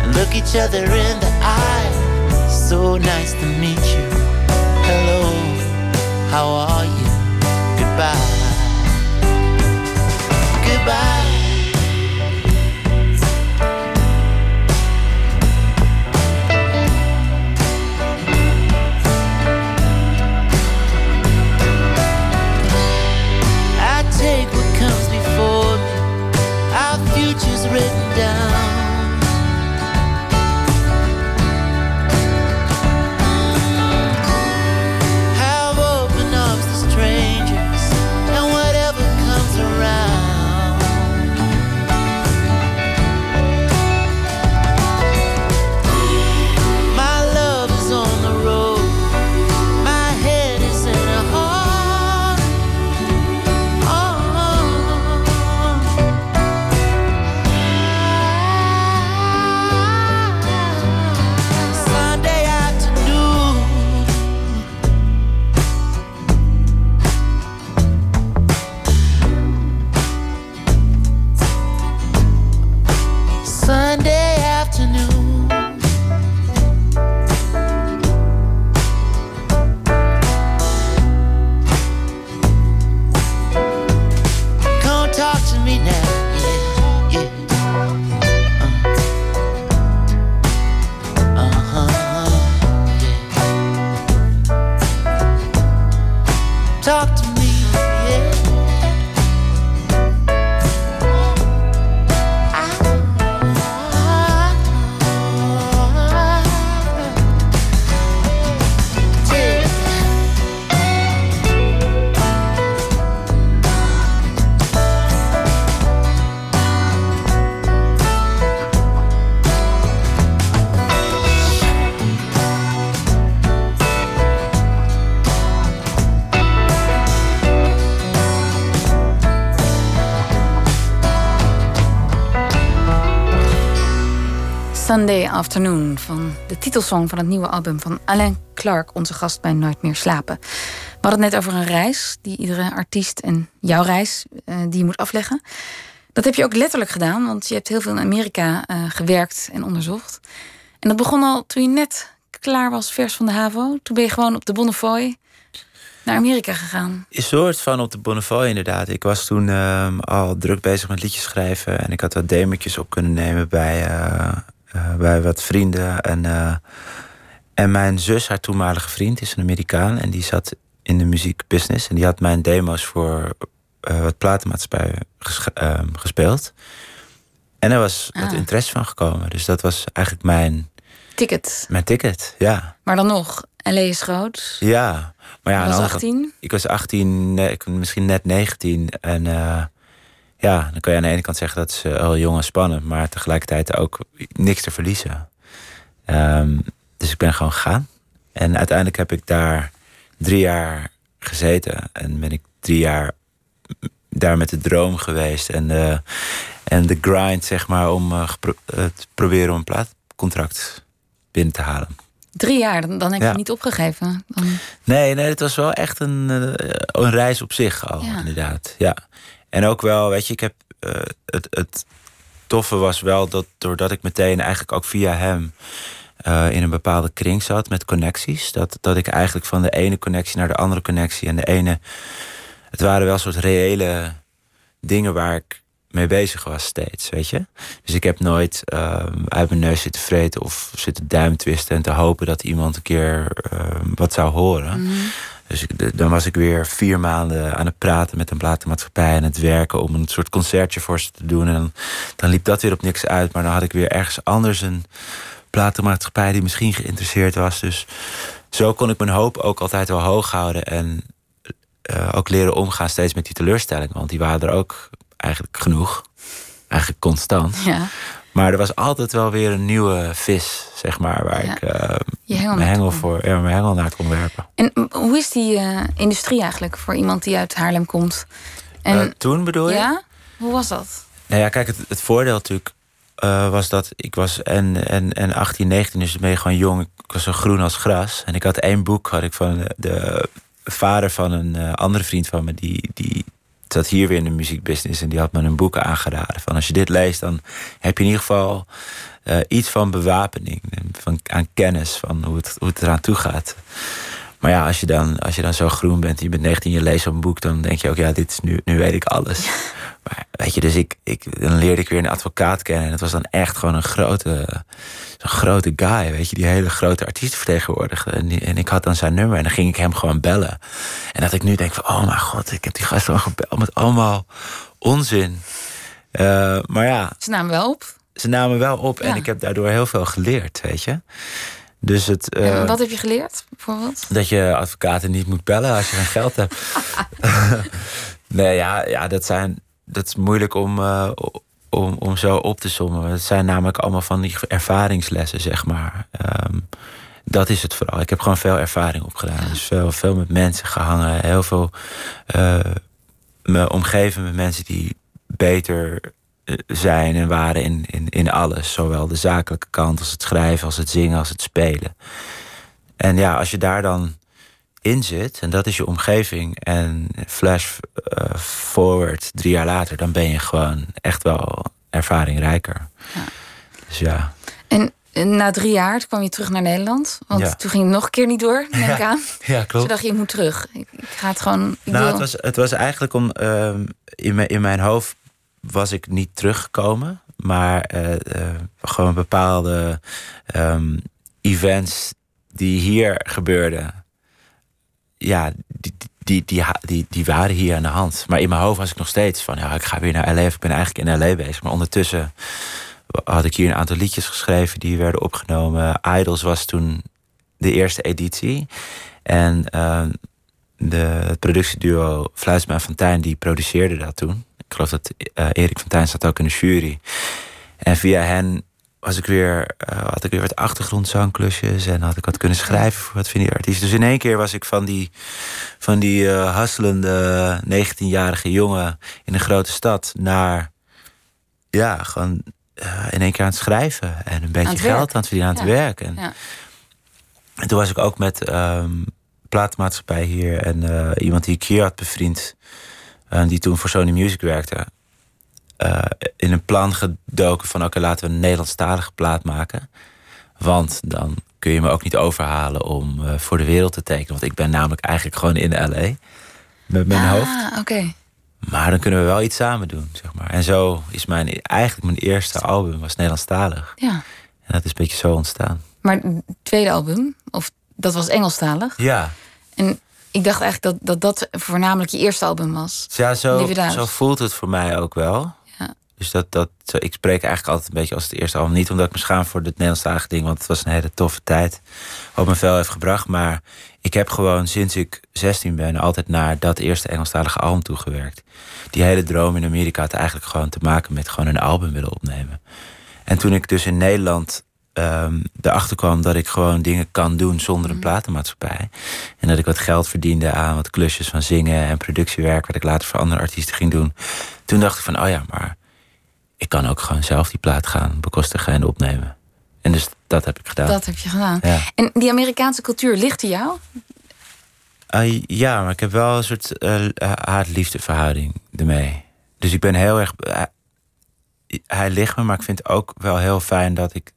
and look each other in the eye? So nice to meet you. Hello, how are you? Goodbye. Goodbye. Sunday Afternoon van de titelsong van het nieuwe album van Alain Clark, onze gast bij Nooit meer slapen. We hadden het net over een reis die iedere artiest en jouw reis uh, die je moet afleggen. Dat heb je ook letterlijk gedaan, want je hebt heel veel in Amerika uh, gewerkt en onderzocht. En dat begon al toen je net klaar was, vers van de HAVO. Toen ben je gewoon op de Bonnefoy naar Amerika gegaan. Een soort van op de Bonnefoy inderdaad. Ik was toen uh, al druk bezig met liedjes schrijven. En ik had wat demetjes op kunnen nemen bij, uh, bij wat vrienden. En, en mijn zus, haar toenmalige vriend, is een Amerikaan. En die zat in de muziekbusiness. En die had mijn demo's voor wat platenmaatschappijen ges ehm, gespeeld. En er was ah. wat interesse van gekomen. Dus dat was eigenlijk mijn... Ticket. Mijn ticket, ja. Maar dan nog, L.A. is groot. Ja. Maar ja, was 18? Ik was 18, nee, ik, misschien net 19. En uh, ja, dan kan je aan de ene kant zeggen dat is wel jong en spannend, maar tegelijkertijd ook niks te verliezen. Um, dus ik ben gewoon gegaan. En uiteindelijk heb ik daar drie jaar gezeten. En ben ik drie jaar daar met de droom geweest. En, uh, en de grind, zeg maar, om uh, te proberen om een plaatcontract binnen te halen. Drie jaar, dan, dan heb je niet opgegeven. Dan... Nee, nee, het was wel echt een, eh, een reis op zich al, inderdaad. Ja. En ook wel, weet je, ik heb uh, het, het toffe was wel dat doordat ik meteen eigenlijk ook via hem uh, in een bepaalde kring zat met connecties, dat, dat ik eigenlijk van de ene connectie naar de andere connectie en de ene. Het waren wel soort reële dingen waar ik mee bezig was steeds, weet je. Dus ik heb nooit uh, uit mijn neus zitten vreten of zitten duimtwisten en te hopen dat iemand een keer uh, wat zou horen. -hmm. Dus dan was ik weer vier maanden aan het praten met een platenmaatschappij en het werken om een soort concertje voor ze te doen. En dan, liep dat weer op niks uit, maar dan had ik weer ergens anders een platenmaatschappij die misschien geïnteresseerd was. Dus zo kon ik mijn hoop ook altijd wel hoog houden en uh, ook leren omgaan steeds met die teleurstellingen. Want die waren er ook eigenlijk genoeg. Eigenlijk constant. Ja. Maar er was altijd wel weer een nieuwe vis, zeg maar, waar ja. ik uh, mijn, hengel voor, ja, mijn hengel naar kon werpen. En hoe is die uh, industrie eigenlijk voor iemand die uit Haarlem komt? En, uh, toen bedoel je? Ja, hoe was dat? Nou ja, kijk, het, het voordeel natuurlijk was dat ik was en, en, en 18, 19, dus ben je gewoon jong. Ik was zo groen als gras. En ik had één boek had ik van de, de vader van een andere vriend van me, die, die zat hier weer in de muziekbusiness en die had me een boek aangeraden. Van als je dit leest, dan heb je in ieder geval uh, iets van bewapening, van, aan kennis van hoe het, hoe het eraan toe gaat. Maar ja, als je, dan, als je dan zo groen bent en je bent 19 je leest een boek, dan denk je ook, ja, dit is nu, nu weet ik alles. Maar weet je, dus ik, ik, dan leerde ik weer een advocaat kennen. En het was dan echt gewoon een grote, zo'n grote guy, weet je, die hele grote artiesten vertegenwoordigde. En, die, en ik had dan zijn nummer en dan ging ik hem gewoon bellen. En dat ik nu denk van, oh mijn god, ik heb die gast al gebeld met allemaal onzin. Uh, maar ja. Ze namen wel op. Ze namen wel op ja. en ik heb daardoor heel veel geleerd, weet je. Dus het, uh, wat heb je geleerd, bijvoorbeeld? Dat je advocaten niet moet bellen als je geen geld hebt. nee, ja, ja dat, zijn, dat is moeilijk om, uh, om, om zo op te sommen. Het zijn namelijk allemaal van die ervaringslessen, zeg maar. Um, dat is het vooral. Ik heb gewoon veel ervaring opgedaan. Ja. Dus veel, veel met mensen gehangen. Heel veel uh, me omgeven met mensen die beter zijn en waren in, in, in alles. Zowel de zakelijke kant als het schrijven, als het zingen, als het spelen. En ja, als je daar dan in zit, en dat is je omgeving, en flash uh, forward drie jaar later, dan ben je gewoon echt wel ervaringrijker. Ja. Dus ja. En na drie jaar kwam je terug naar Nederland. Want ja. toen ging het nog een keer niet door, ik ja. aan. Ja, klopt. Toen dacht je, ik moet terug. Ik, ik ga het gewoon... Ik nou, wil... het, was, het was eigenlijk om... Uh, in, mijn, in mijn hoofd was ik niet teruggekomen. Maar uh, uh, gewoon bepaalde um, events die hier gebeurden. Ja, die, die, die, die, waren hier aan de hand. Maar in mijn hoofd was ik nog steeds van... ja, ik ga weer naar L.A. ik ben eigenlijk in L.A. bezig. Maar ondertussen had ik hier een aantal liedjes geschreven... die werden opgenomen. Idols was toen de eerste editie. En uh, de, het productieduo Fluitsma en Fontijn... die produceerde dat toen. Ik geloof dat uh, Erik van Tijn zat ook in de jury. En via hen was ik weer, uh, had ik weer wat achtergrondzangklusjes en had ik wat kunnen schrijven voor wat van die artiesten. Dus in één keer was ik van die, van die uh, hasselende 19-jarige jongen in een grote stad naar, ja, gewoon eh, in één keer aan het schrijven. En een beetje geld werk. aan het verdienen, aan Ja. het werk. En, Ja. en toen was ik ook met ehm platenmaatschappij hier. En eh, iemand die ik hier had bevriend. Die toen voor Sony Music werkte. eh, in een plan gedoken van... oké, laten we een Nederlandstalige plaat maken. Want dan kun je me ook niet overhalen om eh, voor de wereld te tekenen. Want ik ben namelijk eigenlijk gewoon in L.A. Met mijn hoofd. Ah, oké. Maar dan kunnen we wel iets samen doen, zeg maar. En zo is mijn, eigenlijk mijn eerste album was Nederlandstalig. Ja. En dat is een beetje zo ontstaan. Maar het tweede album, of dat was Engelstalig. Ja, En ik dacht eigenlijk dat dat, dat voornamelijk je eerste album was. ja zo, zo voelt het voor mij ook wel. Ja. Dus dat, dat, zo- ik spreek eigenlijk altijd een beetje als het eerste album. Niet omdat ik me schaam voor het Nederlandstalige ding, want het was een hele toffe tijd. Wat me veel heeft gebracht. Maar ik heb gewoon sinds ik 16 ben altijd naar dat eerste Engelstalige album toegewerkt. Die hele droom in Amerika had eigenlijk gewoon te maken met gewoon een album willen opnemen. En toen ik dus in Nederland ehm erachter kwam dat ik gewoon dingen kan doen zonder een platenmaatschappij. En dat ik wat geld verdiende aan wat klusjes van zingen en productiewerk, wat ik later voor andere artiesten ging doen. Toen dacht ik van, oh ja, maar ik kan ook gewoon zelf die plaat gaan bekostigen en opnemen. En dus dat heb ik gedaan. Dat heb je gedaan. Ja. En die Amerikaanse cultuur ligt die jou? Ah, ja, maar ik heb wel een soort eh, haat-liefde verhouding ermee. Dus ik ben heel erg. hij ligt me, maar ik vind het ook wel heel fijn dat ik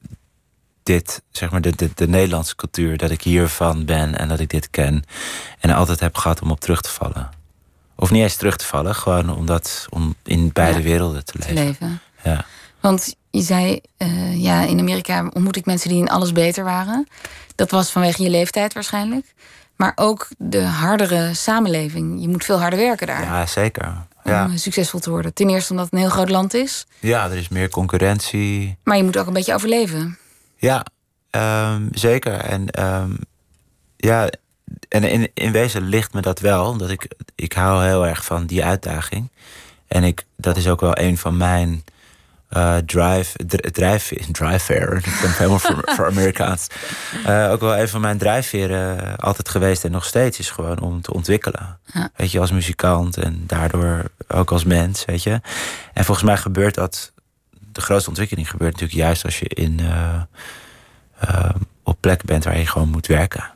dit, zeg maar, de, de, de Nederlandse cultuur, dat ik hiervan ben en dat ik dit ken. En altijd heb gehad om op terug te vallen. Of niet eens terug te vallen, gewoon omdat, om in beide Ja, werelden te Te leven. Ja. Want je zei, eh, ja, in Amerika ontmoet ik mensen die in alles beter waren. Dat was vanwege je leeftijd waarschijnlijk. Maar ook de hardere samenleving. Je moet veel harder werken daar. ja, zeker. Om Ja. eh, succesvol te worden. Ten eerste omdat het een heel groot land is. ja, er is meer concurrentie. Maar je moet ook een beetje overleven. Ja, ehm, zeker. En ehm, ja, en in, in wezen ligt me dat wel. Omdat ik, ik hou heel erg van die uitdaging. En ik, dat is ook wel een van mijn eh, drive, dr- drijfveren. Drijfveren, ik ben helemaal voor, voor Amerikaans. Eh, ook wel een van mijn drijfveren altijd geweest en nog steeds is gewoon om te ontwikkelen. Ja. Weet je, als muzikant en daardoor ook als mens, weet je. En volgens mij gebeurt dat, de grootste ontwikkeling gebeurt natuurlijk juist als je in, eh, eh, op plekken bent waar je gewoon moet werken.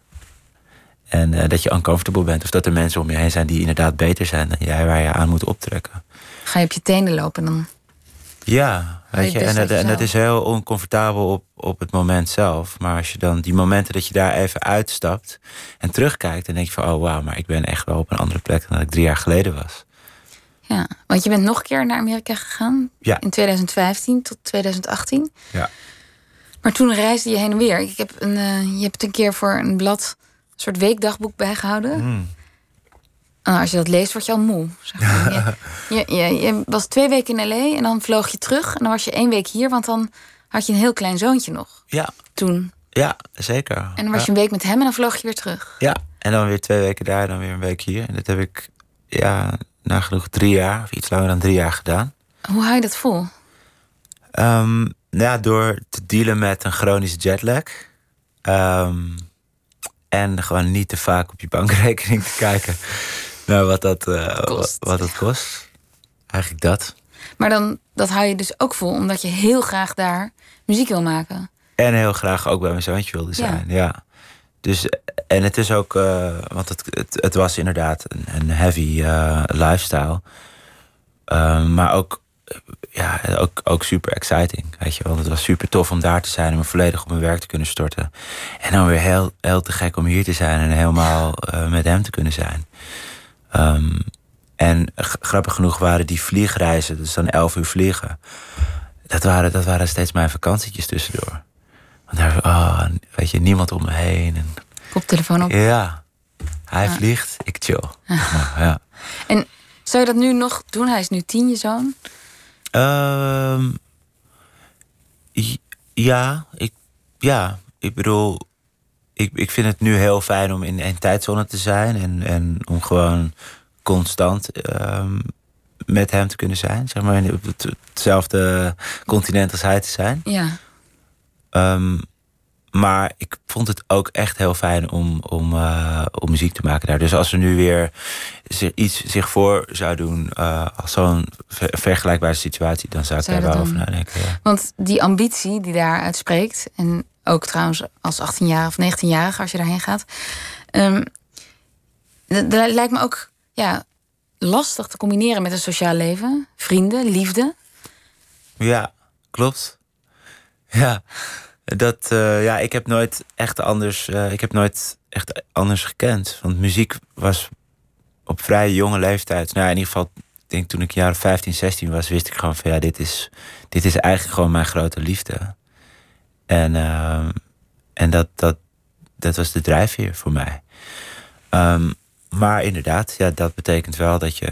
En eh, dat je uncomfortable bent. Of dat er mensen om je heen zijn die inderdaad beter zijn dan jij, waar je aan moet optrekken. Ga je op je tenen lopen dan? Ja, weet je en, uit dat, en dat jezelf. is heel oncomfortabel op, op het moment zelf. Maar als je dan die momenten dat je daar even uitstapt en terugkijkt, dan denk je van, oh wauw, maar ik ben echt wel op een andere plek dan dat ik drie jaar geleden was. Ja, want je bent nog een keer naar Amerika gegaan. Ja. In 2015 tot 2018. Ja. Maar toen reisde je heen en weer. Ik heb een, eh, je hebt een keer voor een blad een soort weekdagboek bijgehouden. Hmm. Nou, als je dat leest, word je al moe. Zeg maar. je, je, je, je was twee weken in L.A. en dan vloog je terug. En dan was je één week hier, want dan had je een heel klein zoontje nog. Ja, Toen. ja, zeker. En dan was je een week met hem en dan vloog je weer terug. Ja, en dan weer twee weken daar, dan weer een week hier. En dat heb ik, ja, nagenoeg drie jaar, of iets langer dan drie jaar gedaan. Hoe hou je dat vol? Nou ja, door te dealen met een chronische jetlag. Ehm, en gewoon niet te vaak op je bankrekening te kijken naar wat dat, eh, Kost. wat dat kost. Eigenlijk dat. Maar dan, dat hou je dus ook vol, omdat je heel graag daar muziek wil maken. En heel graag ook bij mijn zoontje wilde zijn. Ja. Dus, en het is ook, eh, want het, het, was inderdaad een, een heavy eh, lifestyle. Ehm, maar ook, eh, ja, ook, ook super exciting. Weet je, want het was super tof om daar te zijn en me volledig op mijn werk te kunnen storten. En dan weer heel, heel te gek om hier te zijn en helemaal eh, met hem te kunnen zijn. Ehm, en grappig genoeg waren die vliegreizen, dus dan elf uur vliegen. Dat waren, dat waren steeds mijn vakantietjes tussendoor. Want daar, oh, weet je, niemand om me heen. En, Koptelefoon op. ja, hij vliegt, ik chill. Ja. En zou je dat nu nog doen? Hij is nu tien, je zoon. Ehm, ja, ik, ja, ik bedoel, ik, ik vind het nu heel fijn om in een tijdzone te zijn en, en om gewoon constant ehm, met hem te kunnen zijn. Zeg maar, op het, hetzelfde continent als hij te zijn. Ja. Ehm, maar ik, vond het ook echt heel fijn om, om, uh, om muziek te maken daar. Dus als er nu weer zich, iets zich voor zou doen uh, als zo'n vergelijkbare situatie, dan zou ik daar wel over nadenken. Ja. Want die ambitie die daar uitspreekt, en ook trouwens als 18-jarige of 19-jarige als je daarheen gaat, um, dat, dat lijkt me ook ja, lastig te combineren met een sociaal leven, vrienden, liefde. Ja, klopt. Ja, dat, uh, ja, ik heb nooit echt anders, uh, ik heb nooit echt anders gekend. Want muziek was op vrij jonge leeftijd. Nou, in ieder geval, ik denk toen ik jaren 15, 16 was, wist ik gewoon van ja, dit is, dit is eigenlijk gewoon mijn grote liefde. En, uh, en dat, dat, dat was de drijfveer voor mij. Um, maar inderdaad, ja, dat betekent wel dat je,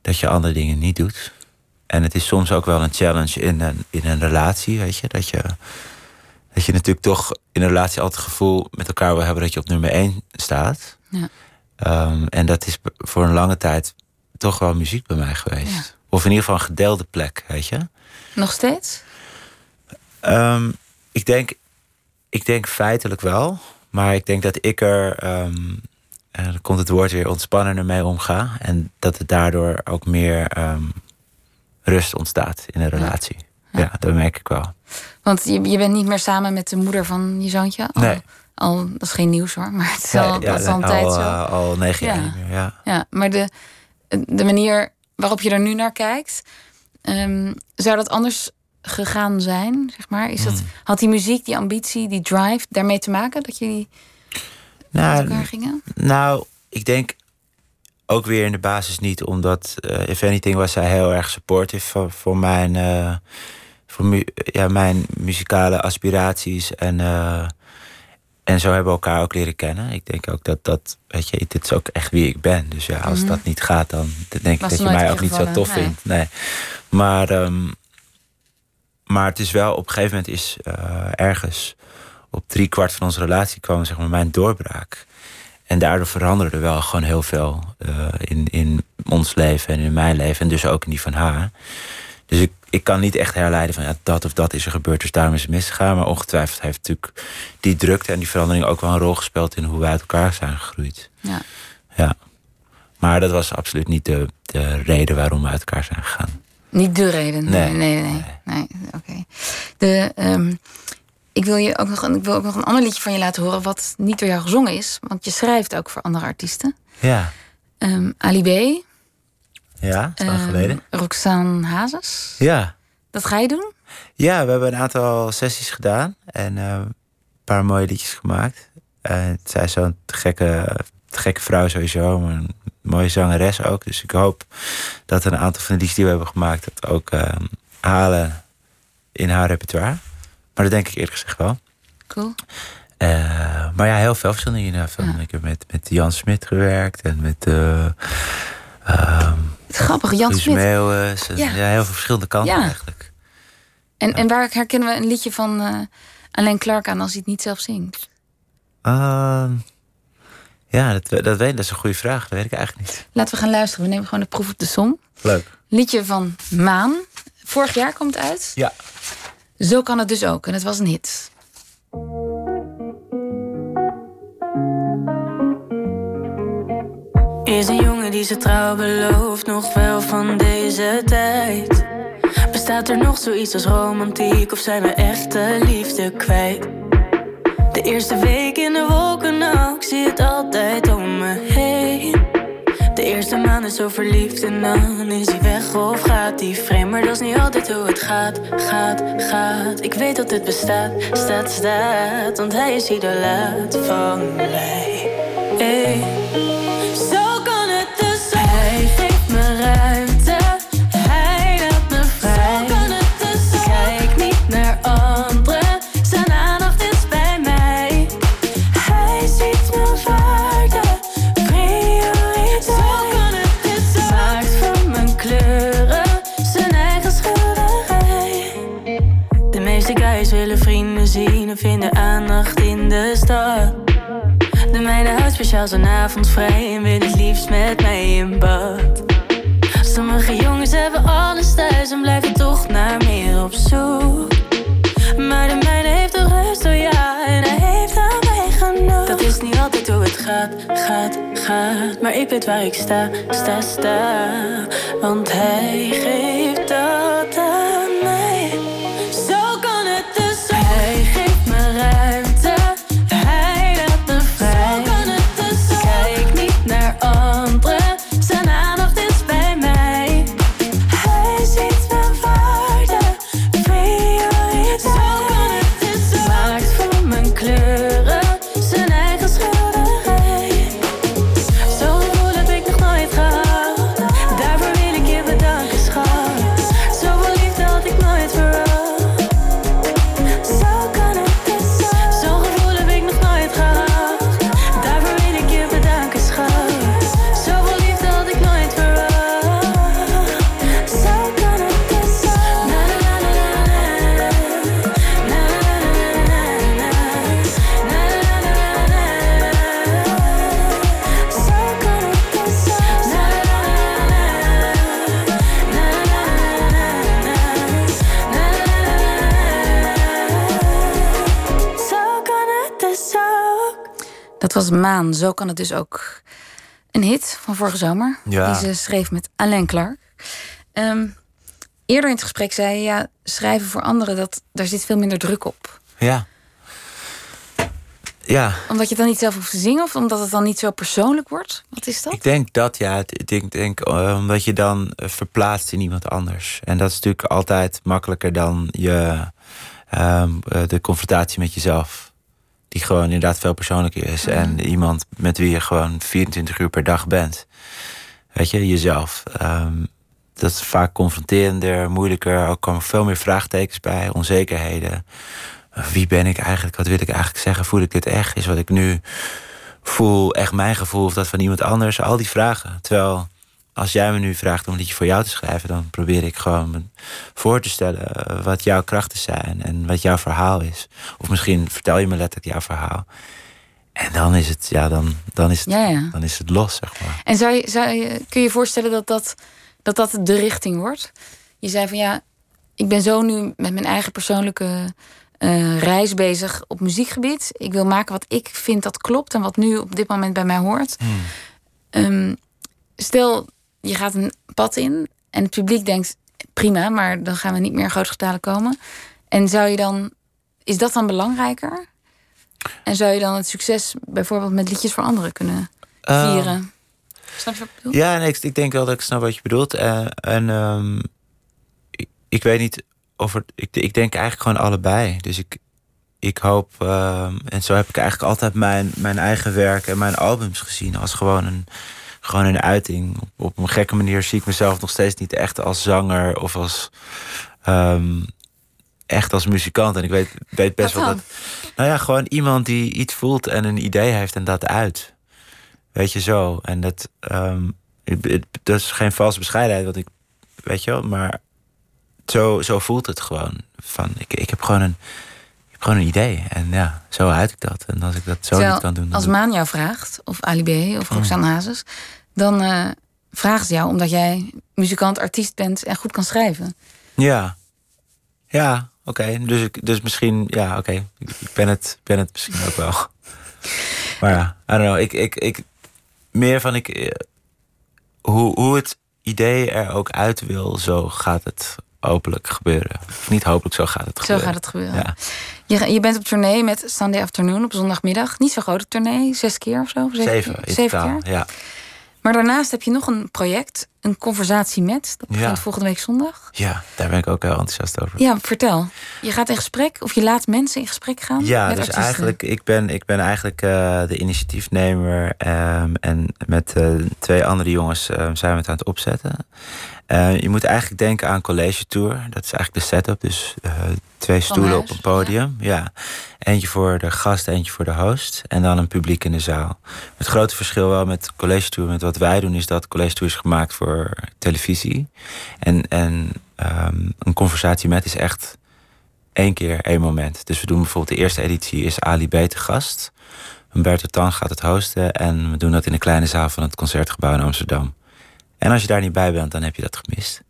dat je andere dingen niet doet. En het is soms ook wel een challenge in een, in een relatie, weet je. Dat je, dat je natuurlijk toch in een relatie altijd het gevoel met elkaar wil hebben dat je op nummer één staat. Ja. Um, en dat is voor een lange tijd toch wel muziek bij mij geweest. Ja. Of in ieder geval een gedeelde plek, weet je. Nog steeds? Um, ik, denk, ik denk feitelijk wel. Maar ik denk dat ik er, um, dan komt het woord weer, ontspannender mee omga. En dat het daardoor ook meer rust ontstaat in een relatie. Ja, ja dat merk ik wel. Want je, je bent niet meer samen met de moeder van je zoontje? Al, nee. Al, dat is geen nieuws hoor, maar het is al, ja, dat is al een tijd zo. Uh, al negen jaar niet meer, ja. Ja, maar de, de manier waarop je er nu naar kijkt... Um, zou dat anders gegaan zijn, zeg maar? Is dat, Hmm. Had die muziek, die ambitie, die drive daarmee te maken? Dat jullie nou, met elkaar gingen? Nou, ik denk ook weer in de basis niet, omdat uh, if anything was zij heel erg supportive voor, voor mijn, uh, voor mu ja, mijn muzikale aspiraties. En, uh, en zo hebben we elkaar ook leren kennen. Ik denk ook dat dat, weet je, dit is ook echt wie ik ben. Dus ja, als mm -hmm. dat niet gaat, dan denk ik dat je mij ook niet zo tof nee. vindt. Nee. Maar, um, maar het is wel, op een gegeven moment is ergens op drie kwart van onze relatie kwam zeg maar mijn doorbraak. En daardoor veranderde er wel gewoon heel veel uh, in, in ons leven en in mijn leven. En dus ook in die van haar. Dus ik, ik kan niet echt herleiden van ja, dat of dat is er gebeurd, dus daarom is het misgegaan. Maar ongetwijfeld heeft natuurlijk die drukte en die verandering ook wel een rol gespeeld in hoe wij uit elkaar zijn gegroeid. Ja. ja. Maar dat was absoluut niet de, de reden waarom we uit elkaar zijn gegaan. Niet de reden? Nee, nee, nee. nee. nee. Oké. Okay. De. Um, ik wil, je ook nog, ik wil ook nog een ander liedje van je laten horen... wat niet door jou gezongen is. Want je schrijft ook voor andere artiesten. Ja. Um, Ali B. Ja, is lang um, geleden. Roxanne Hazes. Ja. Dat ga je doen? Ja, we hebben een aantal sessies gedaan. En uh, een paar mooie liedjes gemaakt. Uh, zij is zo'n gekke, gekke vrouw sowieso. Maar een mooie zangeres ook. Dus ik hoop dat een aantal van de liedjes die we hebben gemaakt... dat ook uh, halen in haar repertoire. Maar dat denk ik eerlijk gezegd wel. Cool. Uh, maar ja, heel veel verschillende. Van, ja. Ik heb met, met Jan Smit gewerkt en met. Uh, um, Grappig, Jan Smit. Meeuwis. Ja. ja. heel veel verschillende kanten ja. eigenlijk. En, en waar herkennen we een liedje van uh, Alain Clark aan als hij het niet zelf zingt? ja, dat, dat, weet, dat is een goede vraag. Dat weet ik eigenlijk niet. Laten we gaan luisteren. We nemen gewoon de proef op de som. Leuk. Liedje van Maan. Vorig jaar komt het uit. Ja. Zo kan het dus ook. En het was een hit. Is een jongen die ze trouw belooft, nog wel van deze tijd. Bestaat er nog zoiets als romantiek of zijn we echte liefde kwijt? De eerste week in de wolken, nou, ik zie het altijd om me heen. De eerste maand is zo verliefd en dan is hij weg of gaat hij vreemd. Maar dat is niet altijd hoe het gaat, gaat, gaat. Ik weet dat het bestaat, staat, staat. Want hij is idolaat van mij. je als een avond vrij en wil het liefst met mij in bad. Sommige jongens hebben alles thuis en blijven toch naar meer op zoek. Maar de mijne heeft toch rust, oh ja, en hij heeft aan mij genoeg. Dat is niet altijd hoe het gaat, gaat, gaat. Maar ik weet waar ik sta, sta, sta. Want hij geeft dat aan Was Maan, zo kan het dus ook. Een hit van vorige zomer. Ja. Die ze schreef met Alain Clark. Ehm, eerder in het gesprek zei je, ja, schrijven voor anderen, dat, daar zit veel minder druk op. Ja. Ja, Omdat je het dan niet zelf hoeft te zingen of omdat het dan niet zo persoonlijk wordt? Wat is dat? ik denk dat, ja. Ik denk, denk eh, omdat je dan eh, verplaatst in iemand anders. En dat is natuurlijk altijd makkelijker dan je, ehm, eh, de confrontatie met jezelf. Die gewoon inderdaad veel persoonlijker is. En iemand met wie je gewoon 24 uur per dag bent. Weet je, jezelf. Ehm, dat is vaak confronterender, moeilijker. Ook komen veel meer vraagtekens bij, onzekerheden. Eh, Wie ben ik eigenlijk? Wat wil ik eigenlijk zeggen? Voel ik dit echt? Is wat ik nu voel echt mijn gevoel of dat van iemand anders? Al die vragen. Terwijl als jij me nu vraagt om een liedje voor jou te schrijven, dan probeer ik gewoon me voor te stellen eh, wat jouw krachten zijn en wat jouw verhaal is. Of misschien vertel je me letterlijk jouw verhaal. En dan is het, ja, dan, dan is het, Ja, ja. dan is het los, zeg maar. En zou je, zou je, kun je je voorstellen dat dat, dat dat de richting wordt? Je zei van ja, ik ben zo nu met mijn eigen persoonlijke eh, reis bezig op muziekgebied. Ik wil maken wat ik vind dat klopt en wat nu op dit moment bij mij hoort. Ehm, stel, je gaat een pad in en het publiek denkt prima, maar dan gaan we niet meer in grote getalen komen. En zou je dan, is dat dan belangrijker? En zou je dan het succes bijvoorbeeld met liedjes voor anderen kunnen Ehm, vieren? Snap je wat ik bedoel? Ja, nee, ik, ik denk wel dat ik snap wat je bedoelt. Eh, en ehm, ik, ik weet niet of het. Ik, ik denk eigenlijk gewoon allebei. Dus ik, ik hoop. ehm, en zo heb ik eigenlijk altijd mijn, mijn eigen werk en mijn albums gezien als gewoon een. Gewoon een uiting. Op, op een gekke manier zie ik mezelf nog steeds niet echt als zanger of als. ehm, echt als muzikant. En ik weet, weet best wel dat. Nou ja, gewoon iemand die iets voelt en een idee heeft en dat uit. Weet je zo. En dat, ehm, het- het- dat is geen valse bescheidenheid, wat ik, weet je wel, maar zo, zo voelt het gewoon. Van, ik, ik heb gewoon een, gewoon een idee. En ja, zo uit ik dat. En als ik dat zo Terwijl, niet kan doen, dan als Maan jou vraagt, of Ali B, of Roxanne Hazes... dan eh, vragen ze jou omdat jij muzikant, artiest bent en goed kan schrijven. Ja. Ja, oké. Dus, dus misschien, ja, oké. Ik, ik ben, het, ben het misschien ook wel. Maar ja, I don't know. Ik, ik, ik, meer van ik. eh, Hoe, hoe het idee er ook uit wil, zo gaat het hopelijk gebeuren. Of niet hopelijk, zo gaat het Zo gebeuren. gaat het gebeuren. Ja. Je, je bent op tournee met Sunday Afternoon op zondagmiddag. Niet zo grote tournee, zes keer of zo? Zeven, zeven totaal. keer. Ja. Maar daarnaast heb je nog een project, een conversatie met. Dat begint Ja. volgende week zondag. ja, daar ben ik ook heel enthousiast over. Ja, vertel. Je gaat in gesprek, of je laat mensen in gesprek gaan Ja, dus artiesten. eigenlijk, ik ben, ik ben eigenlijk eh, de initiatiefnemer. ehm, en met eh, twee andere jongens ehm, zijn we het aan het opzetten. Eh, je moet eigenlijk denken aan college tour. Dat is eigenlijk de setup. Dus eh, twee stoelen huis, op een podium. Ja. Eentje voor de gast, eentje voor de host. En dan een publiek in de zaal. Het grote verschil wel met college tour, met wat wij doen, is dat college tour is gemaakt voor televisie. En, en ehm, een conversatie met is echt één keer één moment. Dus we doen bijvoorbeeld de eerste editie is Ali B te gast. Humberto Tan gaat het hosten. En we doen dat in een kleine zaal van het Concertgebouw in Amsterdam. En als je daar niet bij bent, dan heb je dat gemist.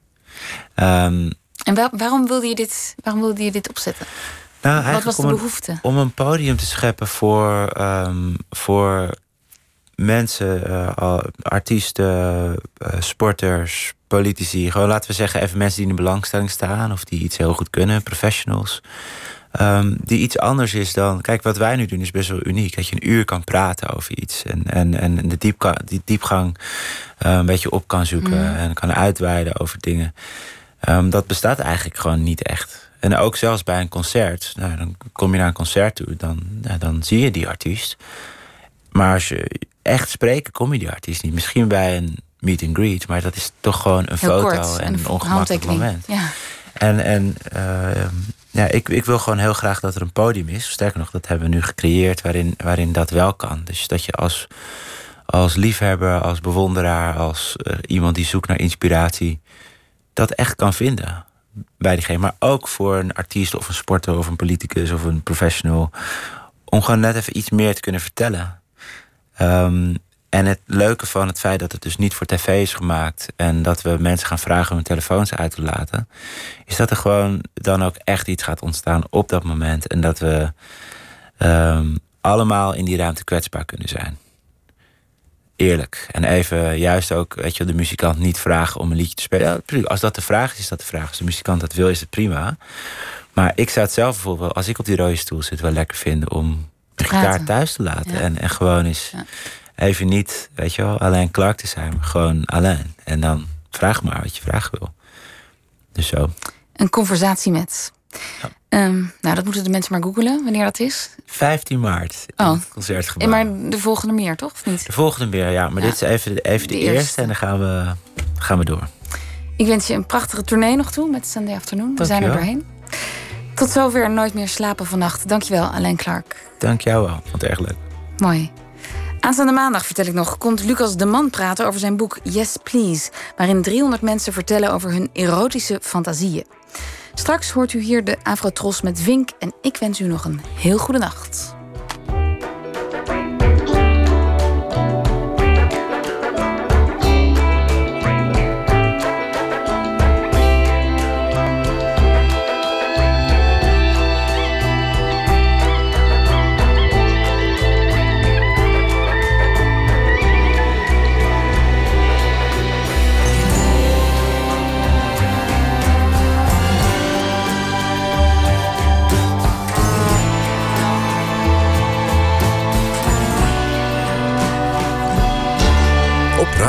Ehm, En waar- waarom, wilde je dit, waarom wilde je dit opzetten? nou, Wat was de om een, behoefte? om een podium te scheppen voor, ehm, voor mensen, uh, artiesten, sporters, politici, gewoon laten we zeggen even mensen die in de belangstelling staan of die iets heel goed kunnen, professionals. Um, die iets anders is dan. Kijk, wat wij nu doen is best wel uniek. Dat je een uur kan praten over iets. En, en, en de diepka, die diepgang uh, een beetje op kan zoeken. Mm. En kan uitweiden over dingen. Um, dat bestaat eigenlijk gewoon niet echt. En ook zelfs bij een concert. Nou, dan kom je naar een concert toe. Dan, nou, dan zie je die artiest. Maar als je echt spreken, kom je die artiest niet. Misschien bij een meet and greet. Maar dat is toch gewoon een Heel foto kort, en een ongemakkelijk moment. Ja. En, en uh, ja, ik, ik wil gewoon heel graag dat er een podium is. Sterker nog, dat hebben we nu gecreëerd waarin, waarin dat wel kan. Dus dat je als, als liefhebber, als bewonderaar, als uh, iemand die zoekt naar inspiratie, dat echt kan vinden bij diegene. Maar ook voor een artiest of een sporter of een politicus of een professional. Om gewoon net even iets meer te kunnen vertellen. Um, en het leuke van het feit dat het dus niet voor tv is gemaakt en dat we mensen gaan vragen om hun telefoons uit te laten, is dat er gewoon dan ook echt iets gaat ontstaan op dat moment. En dat we um, allemaal in die ruimte kwetsbaar kunnen zijn. Eerlijk. En even juist ook, weet je, de muzikant niet vragen om een liedje te spelen. Ja, als dat de vraag is, is dat de vraag. Als de muzikant dat wil, is het prima. Maar ik zou het zelf bijvoorbeeld, als ik op die rode stoel zit, wel lekker vinden om de gitaar thuis te laten. Ja. En, en gewoon eens. Ja even niet, weet je wel, alleen Clark te zijn, maar gewoon alleen. En dan vraag maar wat je vragen wil. Dus zo. Een conversatie met. Ja. Um, nou, dat moeten de mensen maar googelen wanneer dat is. 15 maart. In oh. het concertgebouw. Maar de volgende meer, toch? Of niet? De volgende meer, ja. Maar ja. dit is even, even de, de eerste. eerste. en dan gaan we, gaan we door. Ik wens je een prachtige tournee nog toe met Sunday Afternoon. We zijn er doorheen. Tot zover Nooit meer slapen vannacht. Dankjewel, Alain Clark. Dank jou wel. Vond het erg leuk. Mooi. Aanstaande maandag, vertel ik nog, komt Lucas de Man praten over zijn boek Yes Please, waarin 300 mensen vertellen over hun erotische fantasieën. Straks hoort u hier de Afrotros met Vink en ik wens u nog een heel goede nacht.